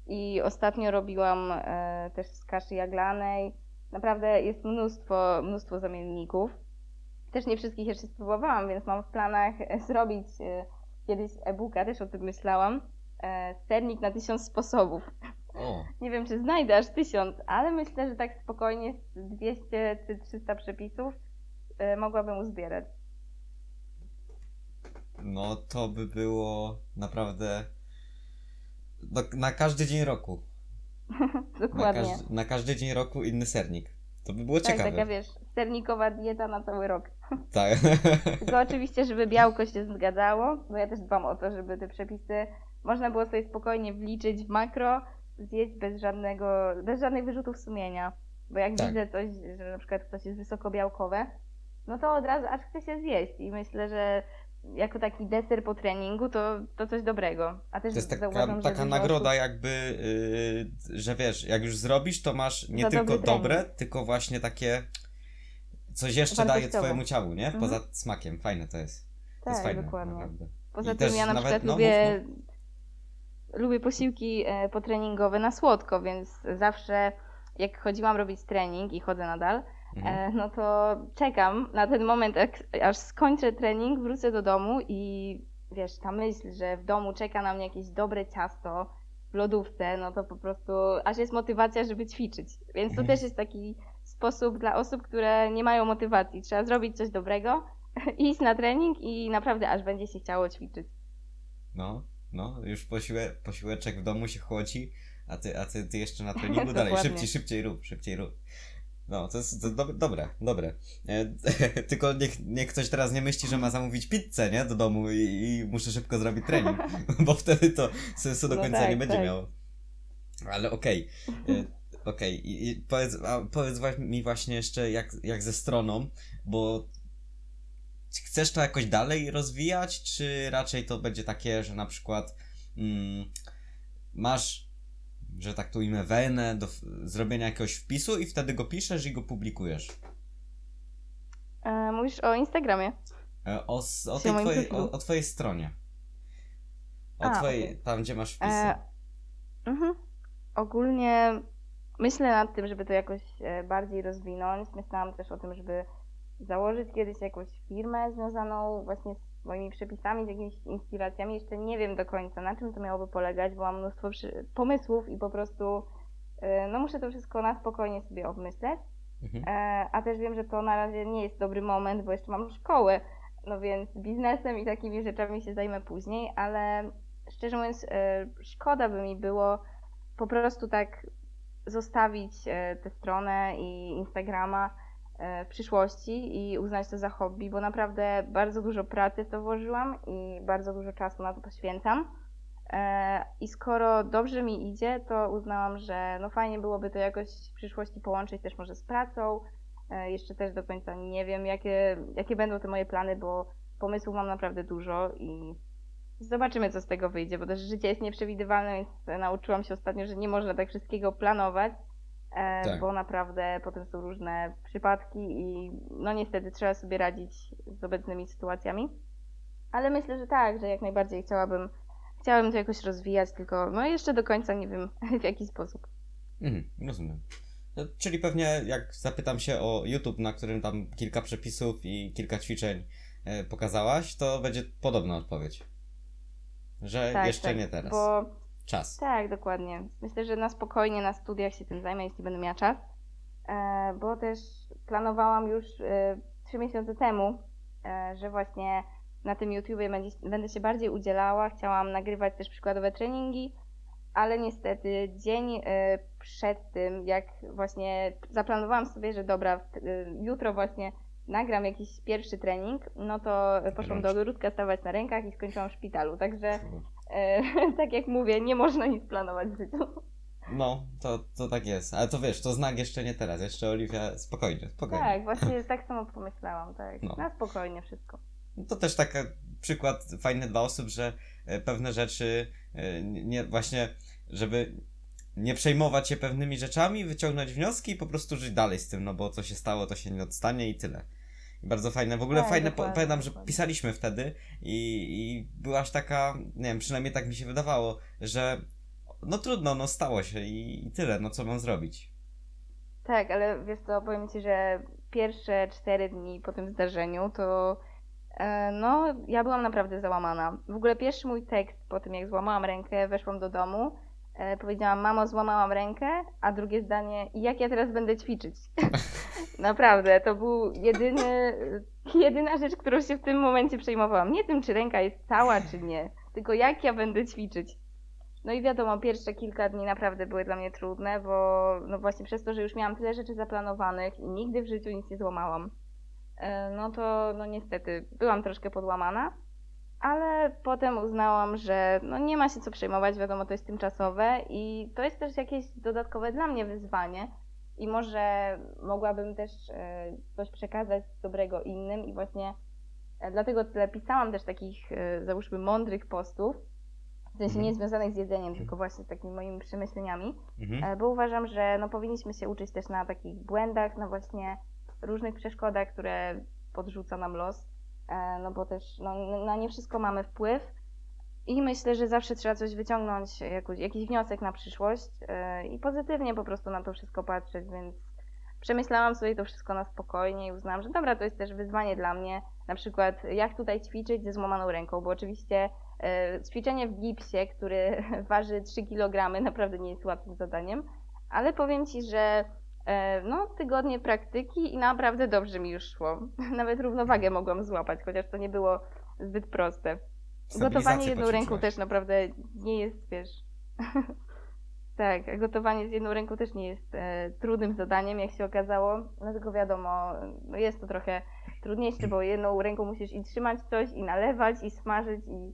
i ostatnio robiłam y, też z kaszy jaglanej. Naprawdę jest mnóstwo, mnóstwo zamienników. Też nie wszystkich jeszcze spróbowałam, więc mam w planach e, zrobić y, kiedyś e-booka, też o tym myślałam. E, sernik na tysiąc sposobów. O, [laughs] Nie wiem, czy znajdę aż tysiąc, ale myślę, że tak spokojnie z 200 czy 300 przepisów y, mogłabym uzbierać. No to by było naprawdę na każdy dzień roku. [laughs] Na, Dokładnie. każdy, na każdy dzień roku inny sernik. To by było tak, ciekawe. taka wiesz, sernikowa dieta na cały rok. [laughs] Tak. [laughs] Tylko oczywiście, żeby białko się zgadzało, bo ja też dbam o to, żeby te przepisy można było sobie spokojnie wliczyć w makro, zjeść bez żadnego, bez żadnych wyrzutów sumienia. Bo jak Tak. widzę coś, że na przykład coś jest wysokobiałkowe, no to od razu aż chce się zjeść i myślę, że jako taki deser po treningu to, to coś dobrego. A też To jest taka, zauważam, taka nagroda osób- jakby, yy, że wiesz, jak już zrobisz, to masz nie Za tylko dobre, tylko właśnie takie coś jeszcze daje twojemu ciału, nie? Mhm. Poza smakiem. Fajne to jest. To jest Tak, fajne, dokładnie. naprawdę. Poza I tym ja na nawet- przykład no, lubię, mów, lubię posiłki e, potreningowe na słodko, więc zawsze jak chodziłam robić trening i chodzę nadal, Mhm. e, no to czekam na ten moment, jak, aż skończę trening, wrócę do domu i wiesz, ta myśl, że w domu czeka na mnie jakieś dobre ciasto w lodówce, no to po prostu aż jest motywacja, żeby ćwiczyć. Więc to Mhm. też jest taki sposób dla osób, które nie mają motywacji. Trzeba zrobić coś dobrego, [laughs] iść na trening i naprawdę aż będzie się chciało ćwiczyć. No, no, już posiłe, posiłeczek w domu się chłodzi, a ty, a ty, ty jeszcze na [laughs] treningu dalej. Szybciej, szybciej rób, szybciej rób. No, to jest to do, dobre, dobre. E, [laughs] tylko niech, niech ktoś teraz nie myśli, że ma zamówić pizzę, nie? Do domu i, i muszę szybko zrobić trening, [laughs] bo wtedy to sensu do No końca tak, nie będzie tak. miało. Ale okej. E, Okej, I, i powiedz, powiedz mi właśnie jeszcze jak, jak ze stroną, bo chcesz to jakoś dalej rozwijać, czy raczej to będzie takie, że na przykład mm, masz, że tak tu ujmę, wenę do zrobienia jakiegoś wpisu i wtedy go piszesz i go publikujesz? E, mówisz o Instagramie. E, O, o, tej twojej, o, o twojej stronie. O A, twojej, okej. tam gdzie masz wpisy. E, mhm. Ogólnie myślę nad tym, żeby to jakoś e, bardziej rozwinąć. Myślałam też o tym, żeby założyć kiedyś jakąś firmę związaną właśnie z moimi przepisami, z jakimiś inspiracjami. Jeszcze nie wiem do końca, na czym to miałoby polegać, bo mam mnóstwo pomysłów i po prostu e, no muszę to wszystko na spokojnie sobie obmyśleć. Mhm. E, A też wiem, że to na razie nie jest dobry moment, bo jeszcze mam szkołę, no więc biznesem i takimi rzeczami się zajmę później, ale szczerze mówiąc, e, szkoda by mi było po prostu tak zostawić e, tę stronę i Instagrama w przyszłości i uznać to za hobby, bo naprawdę bardzo dużo pracy w to włożyłam i bardzo dużo czasu na to poświęcam. E, I skoro dobrze mi idzie, to uznałam, że no fajnie byłoby to jakoś w przyszłości połączyć też może z pracą. E, Jeszcze też do końca nie wiem, jakie, jakie będą te moje plany, bo pomysłów mam naprawdę dużo i zobaczymy, co z tego wyjdzie, bo też życie jest nieprzewidywalne, więc nauczyłam się ostatnio, że nie można tak wszystkiego planować, e, Tak. bo naprawdę potem są różne przypadki i no niestety trzeba sobie radzić z obecnymi sytuacjami. Ale myślę, że tak, że jak najbardziej chciałabym chciałem to jakoś rozwijać, tylko no jeszcze do końca nie wiem [laughs] w jaki sposób. Mhm, rozumiem. No, czyli pewnie jak zapytam się o YouTube, na którym tam kilka przepisów i kilka ćwiczeń e, pokazałaś, to będzie podobna odpowiedź. Że Tak, jeszcze tak, nie teraz. Bo Czas. tak, dokładnie. Myślę, że na spokojnie na studiach się tym zajmę, jeśli będę miała czas. E, bo też planowałam już e, trzy miesiące temu, e, że właśnie na tym YouTubie będę się bardziej udzielała. Chciałam nagrywać też przykładowe treningi, ale niestety dzień przed tym, jak właśnie zaplanowałam sobie, że dobra, jutro właśnie nagram jakiś pierwszy trening, no to poszłam do ogródka stawać na rękach i skończyłam w szpitalu. Także [laughs] tak jak mówię, nie można nic planować w życiu. No, to, to tak jest. Ale to wiesz, to znak jeszcze nie teraz. Jeszcze Oliwia, spokojnie, spokojnie. Tak, właśnie [laughs] tak samo pomyślałam, tak. No. Na spokojnie wszystko. No To też taki przykład fajny dla osób, że e, pewne rzeczy e, nie właśnie, żeby nie przejmować się pewnymi rzeczami, wyciągnąć wnioski i po prostu żyć dalej z tym, no bo co się stało, to się nie odstanie i tyle. Bardzo fajne. W ogóle Tak, fajne, dokładnie, pamiętam, że dokładnie. pisaliśmy wtedy i, i byłaś taka, nie wiem, przynajmniej tak mi się wydawało, że no trudno, no stało się i, i tyle, no co mam zrobić. Tak, ale wiesz co, powiem Ci, że pierwsze cztery dni po tym zdarzeniu to e, no, ja byłam naprawdę załamana. W ogóle pierwszy mój tekst po tym, jak złamałam rękę, weszłam do domu, powiedziałam, mamo, złamałam rękę, a drugie zdanie, "I jak ja teraz będę ćwiczyć? [laughs] naprawdę, to był jedyny, jedyna rzecz, którą się w tym momencie przejmowałam. Nie tym, czy ręka jest cała, czy nie, tylko jak ja będę ćwiczyć. No i wiadomo, pierwsze kilka dni naprawdę były dla mnie trudne, bo no właśnie przez to, że już miałam tyle rzeczy zaplanowanych i nigdy w życiu nic nie złamałam, e, no to no niestety byłam troszkę podłamana, ale potem uznałam, że no nie ma się co przejmować, wiadomo, to jest tymczasowe i to jest też jakieś dodatkowe dla mnie wyzwanie i może mogłabym też e, coś przekazać dobrego innym i właśnie e, dlatego tyle pisałam też takich, e, załóżmy, mądrych postów, w sensie Mhm. nie związanych z jedzeniem, tylko właśnie z takimi moimi przemyśleniami, Mhm. bo uważam, że no, powinniśmy się uczyć też na takich błędach, na właśnie różnych przeszkodach, które podrzuca nam los, no bo też no, na nie wszystko mamy wpływ. I myślę, że zawsze trzeba coś wyciągnąć, jakoś, jakiś wniosek na przyszłość e, i pozytywnie po prostu na to wszystko patrzeć, więc przemyślałam sobie to wszystko na spokojnie i uznałam, że dobra, to jest też wyzwanie dla mnie, na przykład jak tutaj ćwiczyć ze złamaną ręką, bo oczywiście e, ćwiczenie w gipsie, który [laughs] waży 3 kg, naprawdę nie jest łatwym zadaniem, ale powiem Ci, że e, no, tygodnie praktyki i naprawdę dobrze mi już szło. [laughs] Nawet równowagę mogłam złapać, chociaż to nie było zbyt proste. Gotowanie jedną ręką też naprawdę nie jest, wiesz. [laughs] tak, gotowanie z jedną ręką też nie jest e, trudnym zadaniem, jak się okazało. No tylko wiadomo, no jest to trochę trudniejsze, bo jedną ręką musisz i trzymać coś, i nalewać, i smażyć, i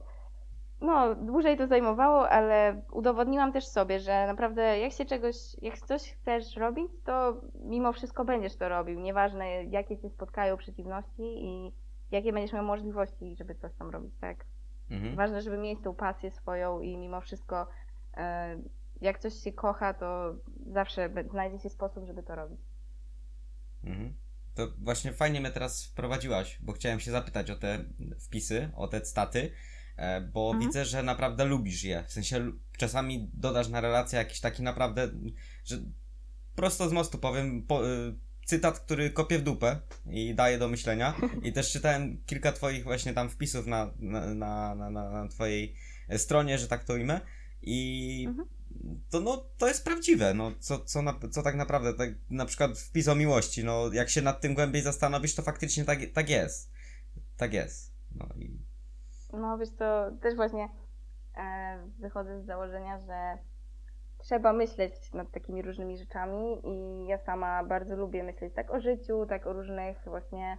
no, dłużej to zajmowało, ale udowodniłam też sobie, że naprawdę jak się czegoś, jak coś chcesz robić, to mimo wszystko będziesz to robił. Nieważne jakie cię spotkają przeciwności i jakie będziesz miał możliwości, żeby coś tam robić, tak? Mhm. Ważne, żeby mieć tą pasję swoją i mimo wszystko e, jak coś się kocha, to zawsze znajdzie się sposób, żeby to robić. Mhm. To właśnie fajnie mnie teraz wprowadziłaś, bo chciałem się zapytać o te wpisy, o te staty, bo Mhm. widzę, że naprawdę lubisz je. W sensie czasami dodasz na relację jakiś taki naprawdę, że prosto z mostu powiem, po, y, cytat, który kopie w dupę i daje do myślenia. I też czytałem kilka twoich właśnie tam wpisów na, na, na, na, na, twojej stronie, że tak to ujmę. I Mhm. to, no, to jest prawdziwe, no, co, co, na, co tak naprawdę, tak, na przykład wpis o miłości, no, jak się nad tym głębiej zastanowisz, to faktycznie tak, tak jest. Tak jest. No i No wiesz to też właśnie e, wychodzę z założenia, że trzeba myśleć nad takimi różnymi rzeczami i ja sama bardzo lubię myśleć tak o życiu, tak o różnych właśnie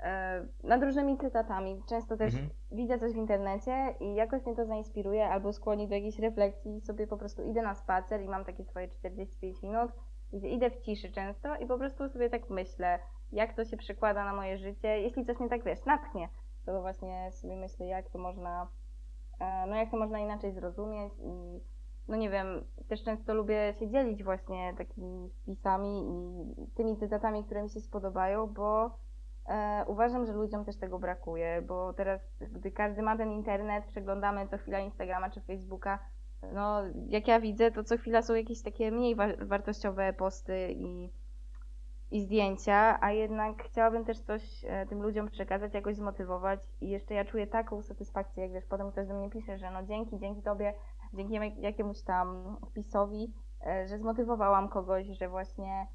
e, nad różnymi cytatami. Często też Mhm. widzę coś w internecie i jakoś mnie to zainspiruje albo skłoni do jakiejś refleksji i sobie po prostu idę na spacer i mam takie swoje 45 minut, gdzie idę w ciszy często i po prostu sobie tak myślę, jak to się przekłada na moje życie, jeśli coś mnie tak, wiesz, natchnie, to właśnie sobie myślę, jak to można, e, no jak to można inaczej zrozumieć i no nie wiem, też często lubię się dzielić właśnie takimi wpisami i tymi cytatami, które mi się spodobają, bo E, uważam, że ludziom też tego brakuje, bo teraz, gdy każdy ma ten internet, przeglądamy co chwila Instagrama czy Facebooka, no jak ja widzę, to co chwila są jakieś takie mniej wa- wartościowe posty i, i zdjęcia, a jednak chciałabym też coś e, tym ludziom przekazać, jakoś zmotywować i jeszcze ja czuję taką satysfakcję, jak wiesz, potem ktoś do mnie pisze, że no dzięki, dzięki tobie, dzięki jak- jakiemuś tam wpisowi, e, że zmotywowałam kogoś, że właśnie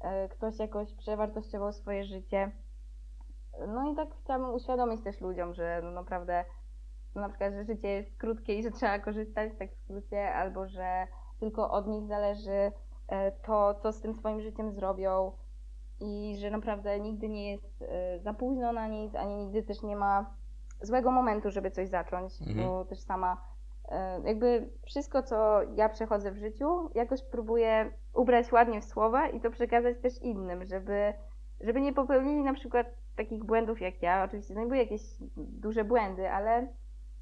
e, ktoś jakoś przewartościował swoje życie. No i tak chciałabym uświadomić też ludziom, że no naprawdę no na przykład, że życie jest krótkie i że trzeba korzystać tak w skrócie, albo że tylko od nich zależy to, co z tym swoim życiem zrobią i że naprawdę nigdy nie jest e, za późno na nic, ani nigdy też nie ma złego momentu, żeby coś zacząć, Mhm. bo też sama e, jakby wszystko, co ja przechodzę w życiu, jakoś próbuję ubrać ładnie w słowa i to przekazać też innym, żeby, żeby nie popełnili na przykład takich błędów jak ja. Oczywiście no były jakieś duże błędy, ale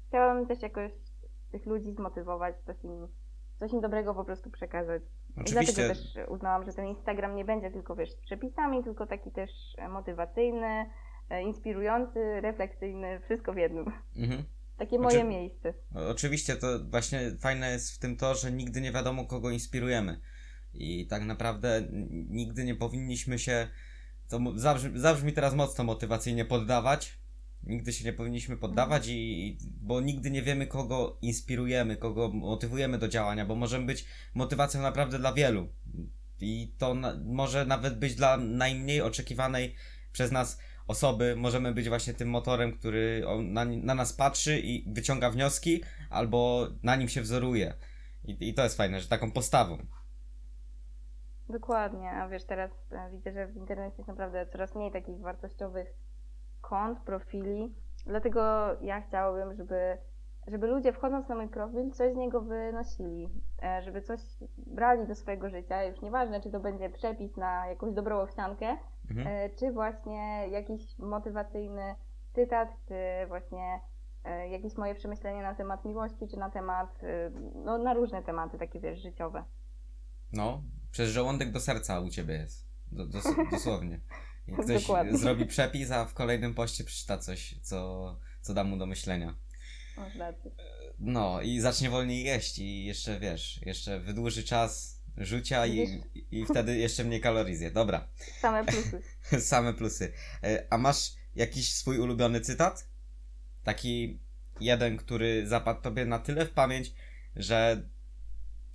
chciałabym też jakoś tych ludzi zmotywować, coś im, coś im dobrego po prostu przekazać. I Oczywiście, dlatego też uznałam, że ten Instagram nie będzie tylko wiesz, z przepisami, tylko taki też motywacyjny, e, inspirujący, refleksyjny, wszystko w jednym. mhm. Takie Znaczy- moje miejsce. O- Oczywiście to właśnie fajne jest w tym to, że nigdy nie wiadomo, kogo inspirujemy. I tak naprawdę nigdy nie powinniśmy się. To zabrzmi, zabrzmi teraz mocno motywacyjnie poddawać. Nigdy się nie powinniśmy poddawać, i, i, bo nigdy nie wiemy, kogo inspirujemy, kogo motywujemy do działania, bo możemy być motywacją naprawdę dla wielu. I to na, może nawet być dla najmniej oczekiwanej przez nas osoby. Możemy być właśnie tym motorem, który na, na nas patrzy i wyciąga wnioski, albo na nim się wzoruje. I, I to jest fajne, że taką postawą. Dokładnie, a wiesz, teraz e, widzę, że w internecie jest naprawdę coraz mniej takich wartościowych kont, profili. Dlatego ja chciałabym, żeby, żeby ludzie wchodząc na mój profil, coś z niego wynosili, e, żeby coś brali do swojego życia. Już nieważne, czy to będzie przepis na jakąś dobrą owsiankę, Mhm. e, czy właśnie jakiś motywacyjny cytat, czy właśnie e, jakieś moje przemyślenie na temat miłości, czy na temat, no na różne tematy takie, wiesz, życiowe. No, przez żołądek do serca u ciebie jest. Do, dos, [laughs] dosłownie. I [laughs] ktoś Dokładnie. zrobi przepis, a w kolejnym poście przeczyta coś, co, co da mu do myślenia. No i zacznie wolniej jeść i jeszcze wiesz, jeszcze wydłuży czas rzucia i, i wtedy jeszcze mniej kalorii zje. Dobra, Same plusy. [laughs] same plusy. E, A masz jakiś swój ulubiony cytat? Taki jeden, który zapadł tobie na tyle w pamięć, że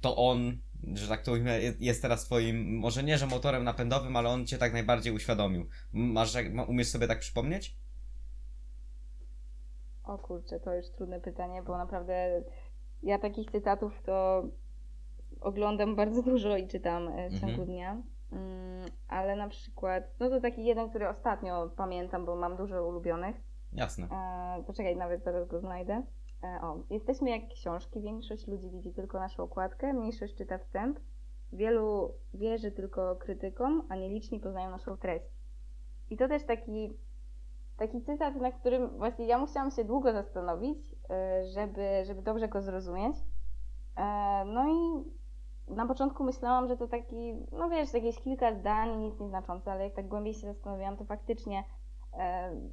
to on, że tak to ujmę, je- jest teraz twoim, może nie, że motorem napędowym, ale on cię tak najbardziej uświadomił. Masz, umiesz sobie tak przypomnieć? O kurczę, to już trudne pytanie, bo naprawdę ja takich cytatów to oglądam bardzo dużo i czytam e, w ciągu Mhm. dnia. Mm, ale na przykład, no to taki jeden, który ostatnio pamiętam, bo mam dużo ulubionych. Jasne. E, poczekaj, nawet zaraz go znajdę. E, o, jesteśmy jak książki, większość ludzi widzi tylko naszą okładkę, mniejszość czyta wstęp. Wielu wierzy tylko krytykom, a nieliczni poznają naszą treść. I to też taki, taki cytat, na którym właśnie ja musiałam się długo zastanowić, e, żeby, żeby dobrze go zrozumieć. E, no i na początku myślałam, że to taki, no wiesz, jakieś kilka zdań, nic nieznaczące, ale jak tak głębiej się zastanawiałam, to faktycznie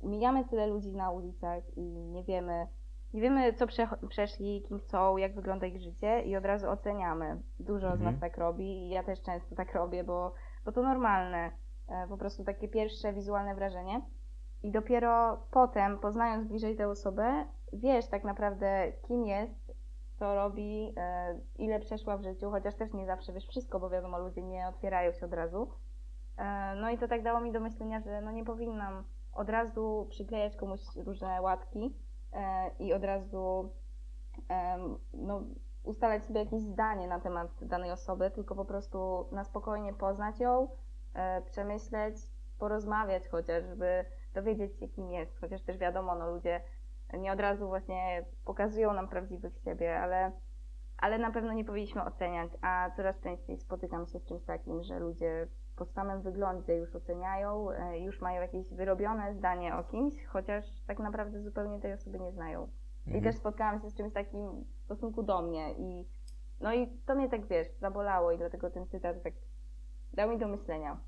mijamy tyle ludzi na ulicach i nie wiemy, nie wiemy co prze- przeszli, kim są, jak wygląda ich życie i od razu oceniamy. Dużo z Mhm. nas tak robi i ja też często tak robię, bo, bo to normalne. E, po prostu takie pierwsze wizualne wrażenie. I dopiero potem, poznając bliżej tę osobę, wiesz tak naprawdę, kim jest, co robi, e, ile przeszła w życiu, chociaż też nie zawsze wiesz wszystko, bo wiadomo, ludzie nie otwierają się od razu. E, No i to tak dało mi do myślenia, że no nie powinnam od razu przyklejać komuś różne łatki i od razu no, ustalać sobie jakieś zdanie na temat danej osoby, tylko po prostu na spokojnie poznać ją, e, przemyśleć, porozmawiać chociaż, żeby dowiedzieć się, kim jest. Chociaż też wiadomo, no ludzie nie od razu właśnie pokazują nam prawdziwych siebie, ale, ale na pewno nie powinniśmy oceniać, a coraz częściej spotykam się z czymś takim, że ludzie po samym wyglądzie już oceniają, e, już mają jakieś wyrobione zdanie o kimś, chociaż tak naprawdę zupełnie tej osoby nie znają. I Mhm. też spotkałam się z czymś takim w stosunku do mnie i no i to mnie tak, wiesz, zabolało i dlatego ten cytat tak dał mi do myślenia.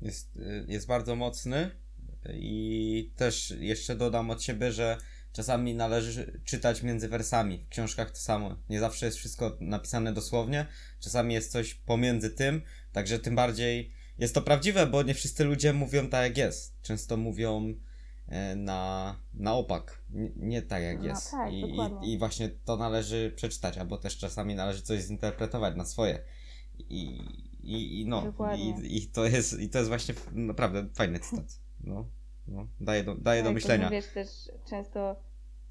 Jest, y, jest bardzo mocny. I też jeszcze dodam od siebie, że czasami należy czytać między wersami. W książkach to samo. Nie zawsze jest wszystko napisane dosłownie, czasami jest coś pomiędzy tym, także tym bardziej jest to prawdziwe, bo nie wszyscy ludzie mówią tak jak jest. Często mówią e, na, na opak, nie, nie tak jak No jest. tak, I, i, I właśnie to należy przeczytać, albo też czasami należy coś zinterpretować na swoje. I, i, i no, i, i, to jest, i to jest właśnie naprawdę fajny cytat. No, no, daje do, daje do Tak, myślenia. Wiesz, też często,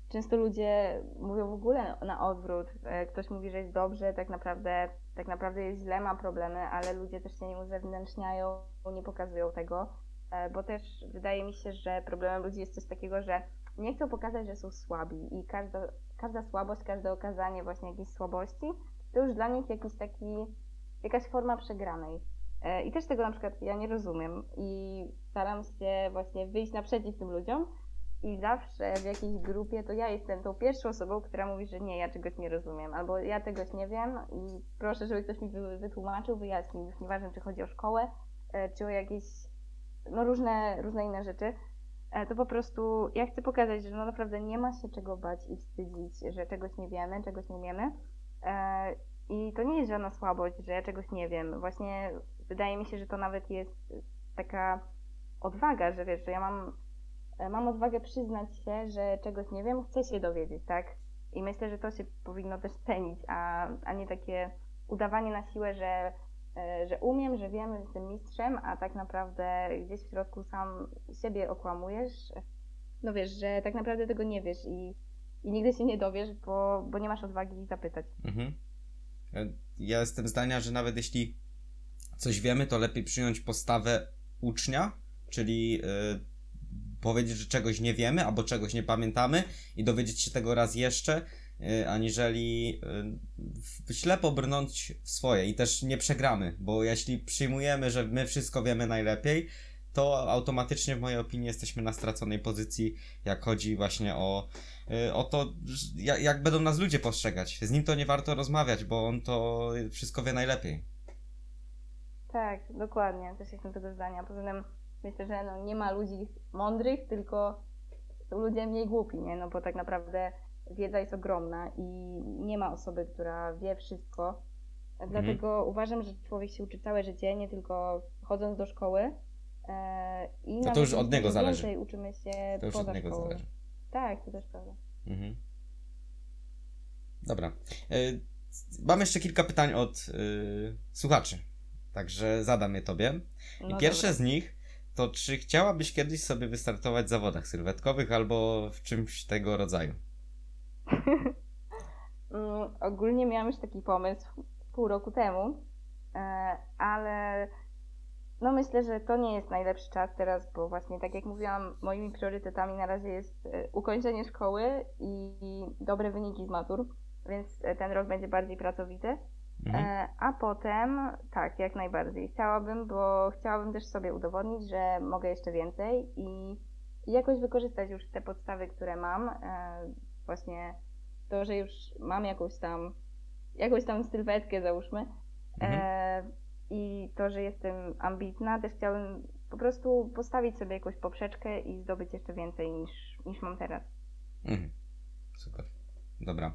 często ludzie mówią w ogóle na odwrót. E, Ktoś mówi, że jest dobrze, tak naprawdę, tak naprawdę jest źle, ma problemy, ale ludzie też się nie uzewnętrzniają, nie pokazują tego, E, bo też wydaje mi się, że problemem ludzi jest coś takiego, że nie chcą pokazać, że są słabi i każda, każda słabość, każde okazanie właśnie jakiejś słabości, to już dla nich jakiś taki, jakaś forma przegranej. E, I też tego na przykład ja nie rozumiem i staram się właśnie wyjść naprzeciw tym ludziom i zawsze w jakiejś grupie to ja jestem tą pierwszą osobą, która mówi, że nie, ja czegoś nie rozumiem, albo ja czegoś nie wiem i proszę, żeby ktoś mi wy- wytłumaczył, wyjaśnił, już nieważne czy chodzi o szkołę, e, czy o jakieś no różne, różne inne rzeczy, e, to po prostu ja chcę pokazać, że no naprawdę nie ma się czego bać i wstydzić, że czegoś nie wiemy, czegoś nie umiemy. E, I to nie jest żadna słabość, że ja czegoś nie wiem. Właśnie wydaje mi się, że to nawet jest taka odwaga, że wiesz, że ja mam, mam odwagę przyznać się, że czegoś nie wiem, chcę się dowiedzieć, tak? I myślę, że to się powinno też cenić, a, a nie takie udawanie na siłę, że, e, że umiem, że wiem, że jestem mistrzem, a tak naprawdę gdzieś w środku sam siebie okłamujesz. No wiesz, że tak naprawdę tego nie wiesz i, i nigdy się nie dowiesz, bo, bo nie masz odwagi zapytać. Mhm. E, Ja jestem zdania, że nawet jeśli coś wiemy, to lepiej przyjąć postawę ucznia, czyli y, powiedzieć, że czegoś nie wiemy albo czegoś nie pamiętamy i dowiedzieć się tego raz jeszcze, y, aniżeli y, ślepo brnąć w swoje i też nie przegramy, bo jeśli przyjmujemy, że my wszystko wiemy najlepiej, to automatycznie w mojej opinii jesteśmy na straconej pozycji, jak chodzi właśnie o, y, o to, jak będą nas ludzie postrzegać. Z nim to nie warto rozmawiać, bo on to wszystko wie najlepiej. Tak, dokładnie, też jestem tego zdania. Poza tym myślę, że no, nie ma ludzi mądrych, tylko są ludzie mniej głupi, nie? No bo tak naprawdę wiedza jest ogromna i nie ma osoby, która wie wszystko. Dlatego uważam, że człowiek się uczy całe życie, nie tylko chodząc do szkoły. E, i To nawet już od niego zależy. Więcej uczymy się To już poza od niego szkołą. zależy. Tak, to też prawda. Mhm. Dobra. Y, Mam jeszcze kilka pytań od y, słuchaczy, także zadam je tobie. I No pierwsze dobra. z nich to, czy chciałabyś kiedyś sobie wystartować w zawodach sylwetkowych albo w czymś tego rodzaju? [laughs] Mm, Ogólnie miałam już taki pomysł pół roku temu, e, ale no myślę, że to nie jest najlepszy czas teraz, bo właśnie tak jak mówiłam, moimi priorytetami na razie jest e, ukończenie szkoły i dobre wyniki z matur, więc e, ten rok będzie bardziej pracowity. Mhm. E, A potem, tak, jak najbardziej. Chciałabym, bo chciałabym też sobie udowodnić, że mogę jeszcze więcej i, jakoś wykorzystać już te podstawy, które mam. E, Właśnie to, że już mam jakąś tam, jakąś tam sylwetkę, załóżmy. Mhm. E, I to, że jestem ambitna, też chciałabym po prostu postawić sobie jakąś poprzeczkę i zdobyć jeszcze więcej niż, niż mam teraz. Mhm. Super. Dobra.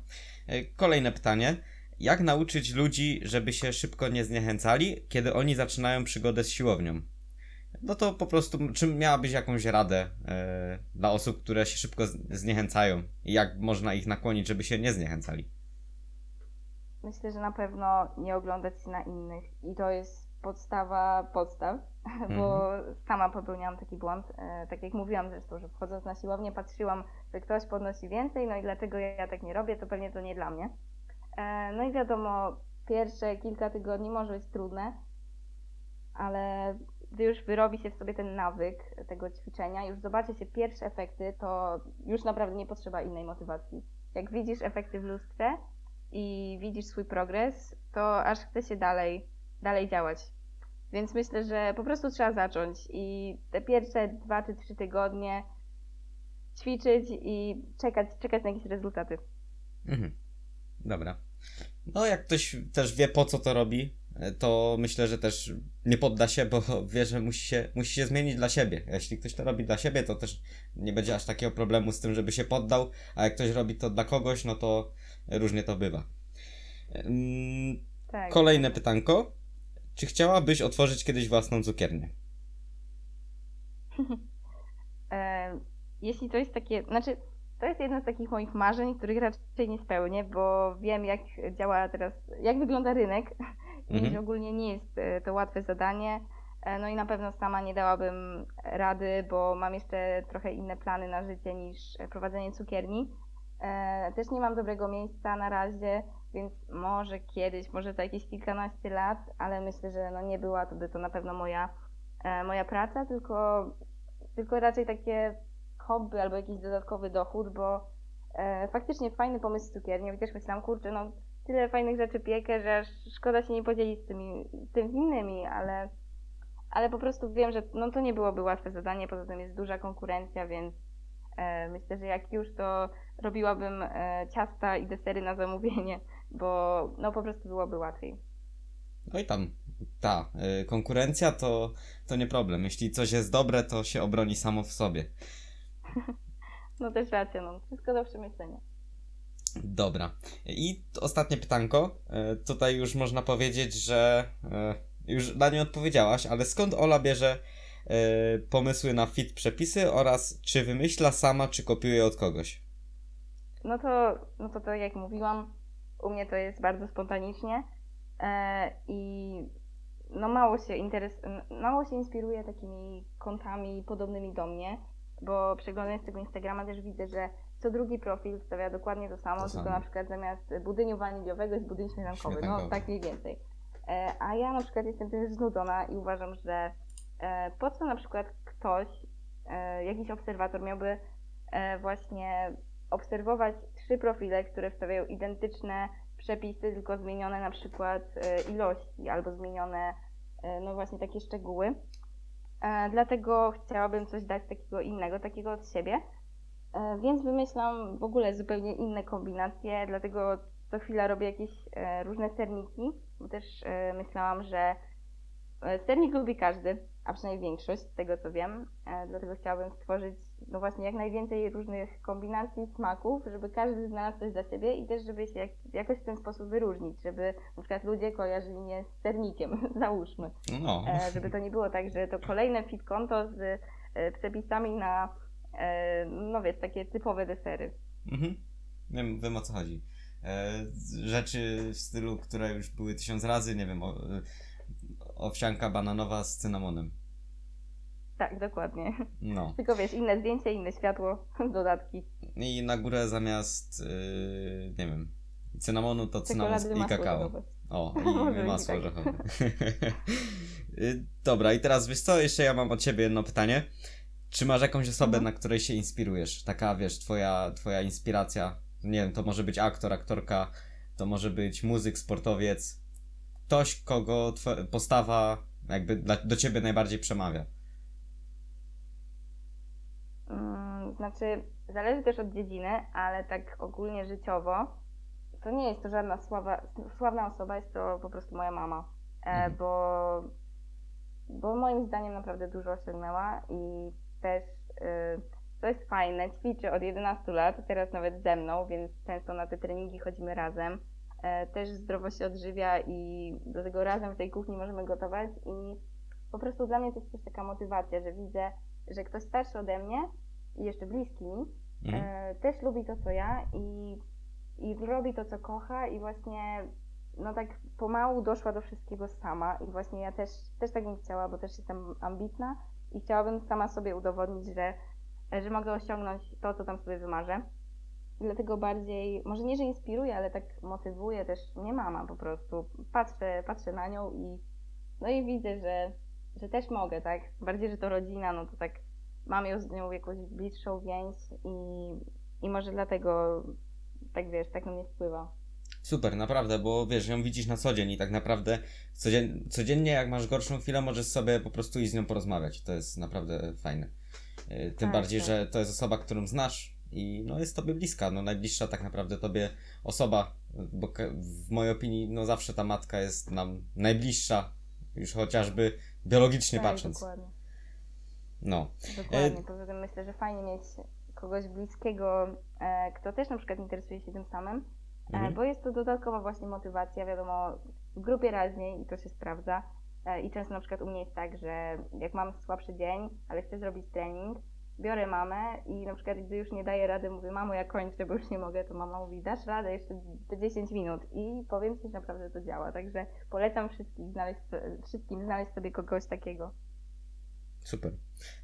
Kolejne pytanie. Jak nauczyć ludzi, żeby się szybko nie zniechęcali, kiedy oni zaczynają przygodę z siłownią? No to po prostu, czy miałabyś jakąś radę e, dla osób, które się szybko zniechęcają? I jak można ich nakłonić, żeby się nie zniechęcali? Myślę, że na pewno nie oglądać się na innych i to jest podstawa podstaw, [laughs] bo sama popełniałam taki błąd. E, tak jak mówiłam zresztą, że wchodząc na siłownię patrzyłam, że ktoś podnosi więcej, no i dlaczego ja tak nie robię, to pewnie to nie dla mnie. E, no i wiadomo, pierwsze kilka tygodni może być trudne, ale gdy już wyrobi się w sobie ten nawyk tego ćwiczenia, już zobaczy się pierwsze efekty, to już naprawdę nie potrzeba innej motywacji. Jak widzisz efekty w lustrze, i widzisz swój progres, to aż chce się dalej, dalej działać. Więc myślę, że po prostu trzeba zacząć i te pierwsze dwa czy trzy tygodnie ćwiczyć i czekać, czekać na jakieś rezultaty. Mhm. Dobra. No jak ktoś też wie po co to robi, e, to myślę, że też nie podda się, bo [laughs] wie, że musi się, musi się zmienić dla siebie. Jeśli ktoś to robi dla siebie, to też nie będzie aż takiego problemu z tym, żeby się poddał, a jak ktoś robi to dla kogoś, no to różnie to bywa. Tak. Kolejne pytanko. Czy chciałabyś otworzyć kiedyś własną cukiernię? [laughs] E, jeśli to jest takie, znaczy to jest jedno z takich moich marzeń, których raczej nie spełnię, bo wiem jak działa teraz, jak wygląda rynek [laughs] i Mhm. że ogólnie nie jest e, to łatwe zadanie. E, No i na pewno sama nie dałabym rady, bo mam jeszcze trochę inne plany na życie niż e, prowadzenie cukierni. Też nie mam dobrego miejsca na razie, więc może kiedyś, może za jakieś kilkanaście lat, ale myślę, że no nie była to by to na pewno moja, moja praca, tylko tylko raczej takie hobby albo jakiś dodatkowy dochód, bo e, faktycznie fajny pomysł z cukiernią myślałam, kurczę, no tyle fajnych rzeczy piekę, że szkoda się nie podzielić z tymi, tym innymi, ale, ale po prostu wiem, że no to nie byłoby łatwe zadanie, poza tym jest duża konkurencja, więc e, myślę, że jak już to robiłabym e, ciasta i desery na zamówienie, bo no po prostu byłoby łatwiej. No i tam, ta, y, konkurencja to, to nie problem. Jeśli coś jest dobre, to się obroni samo w sobie. [laughs] No też racja, no wszystko do przemyślenia. Dobra. I ostatnie pytanko. E, Tutaj już można powiedzieć, że e, już na nie odpowiedziałaś, ale skąd Ola bierze e, pomysły na fit przepisy oraz czy wymyśla sama, czy kopiuje od kogoś? No to, no to tak jak mówiłam, u mnie to jest bardzo spontanicznie i no mało się interes, mało się inspiruję takimi kontami podobnymi do mnie, bo przeglądając tego Instagrama też widzę, że co drugi profil wstawia dokładnie to samo, To tylko samo. na przykład zamiast budyniu waniliowego jest budyń śmietankowy, Śmietankowy. no tak mniej więcej. E, a ja na przykład jestem tym znudzona i uważam, że e, po co na przykład ktoś, e, jakiś obserwator miałby właśnie obserwować trzy profile, które wstawiają identyczne przepisy, tylko zmienione na przykład ilości albo zmienione, no właśnie takie szczegóły. E, Dlatego chciałabym coś dać takiego innego, takiego od siebie. E, Więc wymyślam w ogóle zupełnie inne kombinacje, dlatego co chwila robię jakieś e, różne serniki, bo też myślałam, że sernik lubi każdy, a przynajmniej większość z tego co wiem. Dlatego chciałabym stworzyć no właśnie jak najwięcej różnych kombinacji smaków, żeby każdy znalazł coś dla siebie i też żeby się jak, jakoś w ten sposób wyróżnić, żeby na przykład ludzie kojarzyli mnie z sernikiem, [laughs] załóżmy. No, E, żeby to nie było tak, że to kolejne fit konto z e, przepisami na, e, no wiesz, takie typowe desery. mhm. wiem, wiem o co chodzi. Rzeczy w stylu, które już były tysiąc razy, nie wiem, o, owsianka bananowa z cynamonem. Tak, dokładnie. No. [laughs] Tylko wiesz, inne zdjęcie, inne światło, [laughs] dodatki. I na górę zamiast, yy, nie wiem, cynamonu to cynamon i kakao. orzechowe. O, i masło [laughs] tak. orzechowe. Y, Dobra, i teraz wiesz co, jeszcze ja mam od ciebie jedno pytanie. Czy masz jakąś osobę, Mhm. na której się inspirujesz? Taka, wiesz, twoja, twoja inspiracja. Nie wiem, to może być aktor, aktorka, to może być muzyk, sportowiec. Ktoś, kogo postawa jakby do ciebie najbardziej przemawia. Mm, Znaczy, zależy też od dziedziny, ale tak ogólnie życiowo, to nie jest to żadna sława, sławna osoba, jest to po prostu moja mama. E, Mhm. bo, bo moim zdaniem naprawdę dużo osiągnęła i też y, to jest fajne, ćwiczy od 11 lat, teraz nawet ze mną, więc często na te treningi chodzimy razem. E, też zdrowo się odżywia i do tego razem w tej kuchni możemy gotować i po prostu dla mnie to jest też taka motywacja, że widzę, że ktoś starszy ode mnie i jeszcze bliski mi Mhm. e, też lubi to, co ja i, i robi to, co kocha i właśnie no tak pomału doszła do wszystkiego sama i właśnie ja też, też tak bym chciała, bo też jestem ambitna i chciałabym sama sobie udowodnić, że, że mogę osiągnąć to, co tam sobie wymarzę. Dlatego bardziej, może nie, że inspiruje, ale tak motywuje też mnie mama po prostu. Patrzę, patrzę na nią i no i widzę, że, że też mogę, tak? Bardziej, że to rodzina, no to tak mam ją z nią jakąś bliższą więź i, i może dlatego tak wiesz, tak na mnie wpływa. Super, naprawdę, bo wiesz, ją widzisz na co dzień i tak naprawdę codzien, codziennie jak masz gorszą chwilę, możesz sobie po prostu i z nią porozmawiać. To jest naprawdę fajne. Yy, Tym Tak, bardziej, tak. że to jest osoba, którą znasz i no jest tobie bliska, no najbliższa tak naprawdę tobie osoba bo w mojej opinii no zawsze ta matka jest nam najbliższa, już chociażby biologicznie tak, patrząc. dokładnie. No. Dokładnie. Poza tym myślę, że fajnie mieć kogoś bliskiego, e, kto też na przykład interesuje się tym samym, e, Mhm. bo jest to dodatkowa właśnie motywacja, wiadomo, w grupie raźniej i to się sprawdza. E, I często na przykład u mnie jest tak, że jak mam słabszy dzień, ale chcę zrobić trening, biorę mamę i na przykład gdy już nie daję rady, mówię, mamo, ja kończę, bo już nie mogę, to mama mówi, dasz radę jeszcze te 10 minut i powiem Ci, że naprawdę to działa. Także polecam wszystkich znaleźć, wszystkim znaleźć sobie kogoś takiego. Super,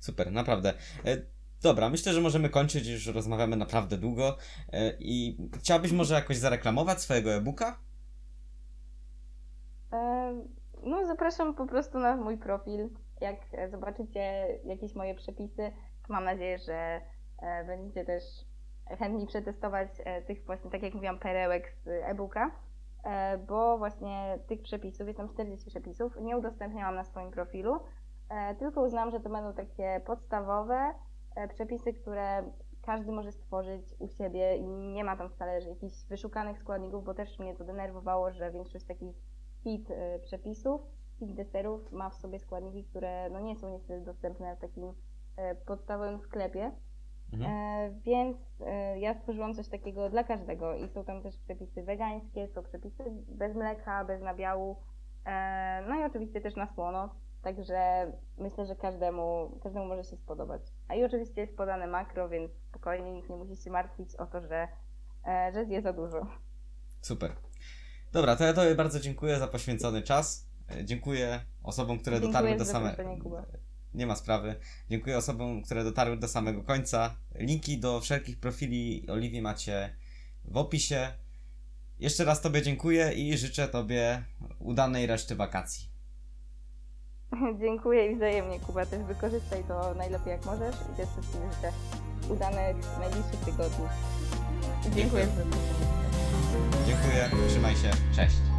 super, naprawdę. E, dobra, myślę, że możemy kończyć, już rozmawiamy naprawdę długo. E, I chciałabyś może jakoś zareklamować swojego e-booka? E, No, zapraszam po prostu na mój profil. Jak zobaczycie jakieś moje przepisy, mam nadzieję, że e, będziecie też chętni przetestować e, tych właśnie, tak jak mówiłam, perełek z e-booka, e, bo właśnie tych przepisów, jest tam 40 przepisów, nie udostępniałam na swoim profilu, tylko uznałam, że to będą takie podstawowe przepisy, które każdy może stworzyć u siebie i nie ma tam wcale jakichś wyszukanych składników, bo też mnie to denerwowało, że większość takich fit y, przepisów, fit deserów ma w sobie składniki, które no nie są niestety dostępne w takim podstawowym sklepie. Mhm. E, więc e, ja stworzyłam coś takiego dla każdego i są tam też przepisy wegańskie, są przepisy bez mleka, bez nabiału, e, no i oczywiście też na słono, także myślę, że każdemu, każdemu może się spodobać. A i oczywiście jest podane makro, więc spokojnie nikt nie musi się martwić o to, że, e, że zje za dużo. Super. Dobra, to ja Tobie bardzo dziękuję za poświęcony czas. E, Dziękuję osobom, które Dziękuję dotarły do samego. Nie ma sprawy. Dziękuję osobom, które dotarły do samego końca. Linki do wszelkich profili Oliwii macie w opisie. Jeszcze raz Tobie dziękuję i życzę Tobie udanej reszty wakacji. [laughs] Dziękuję i wzajemnie, Kuba. Też wykorzystaj to najlepiej jak możesz i też wszystkim życzę udanych najbliższych tygodni. Dziękuję Dziękuję. Dziękuję, trzymaj się, cześć.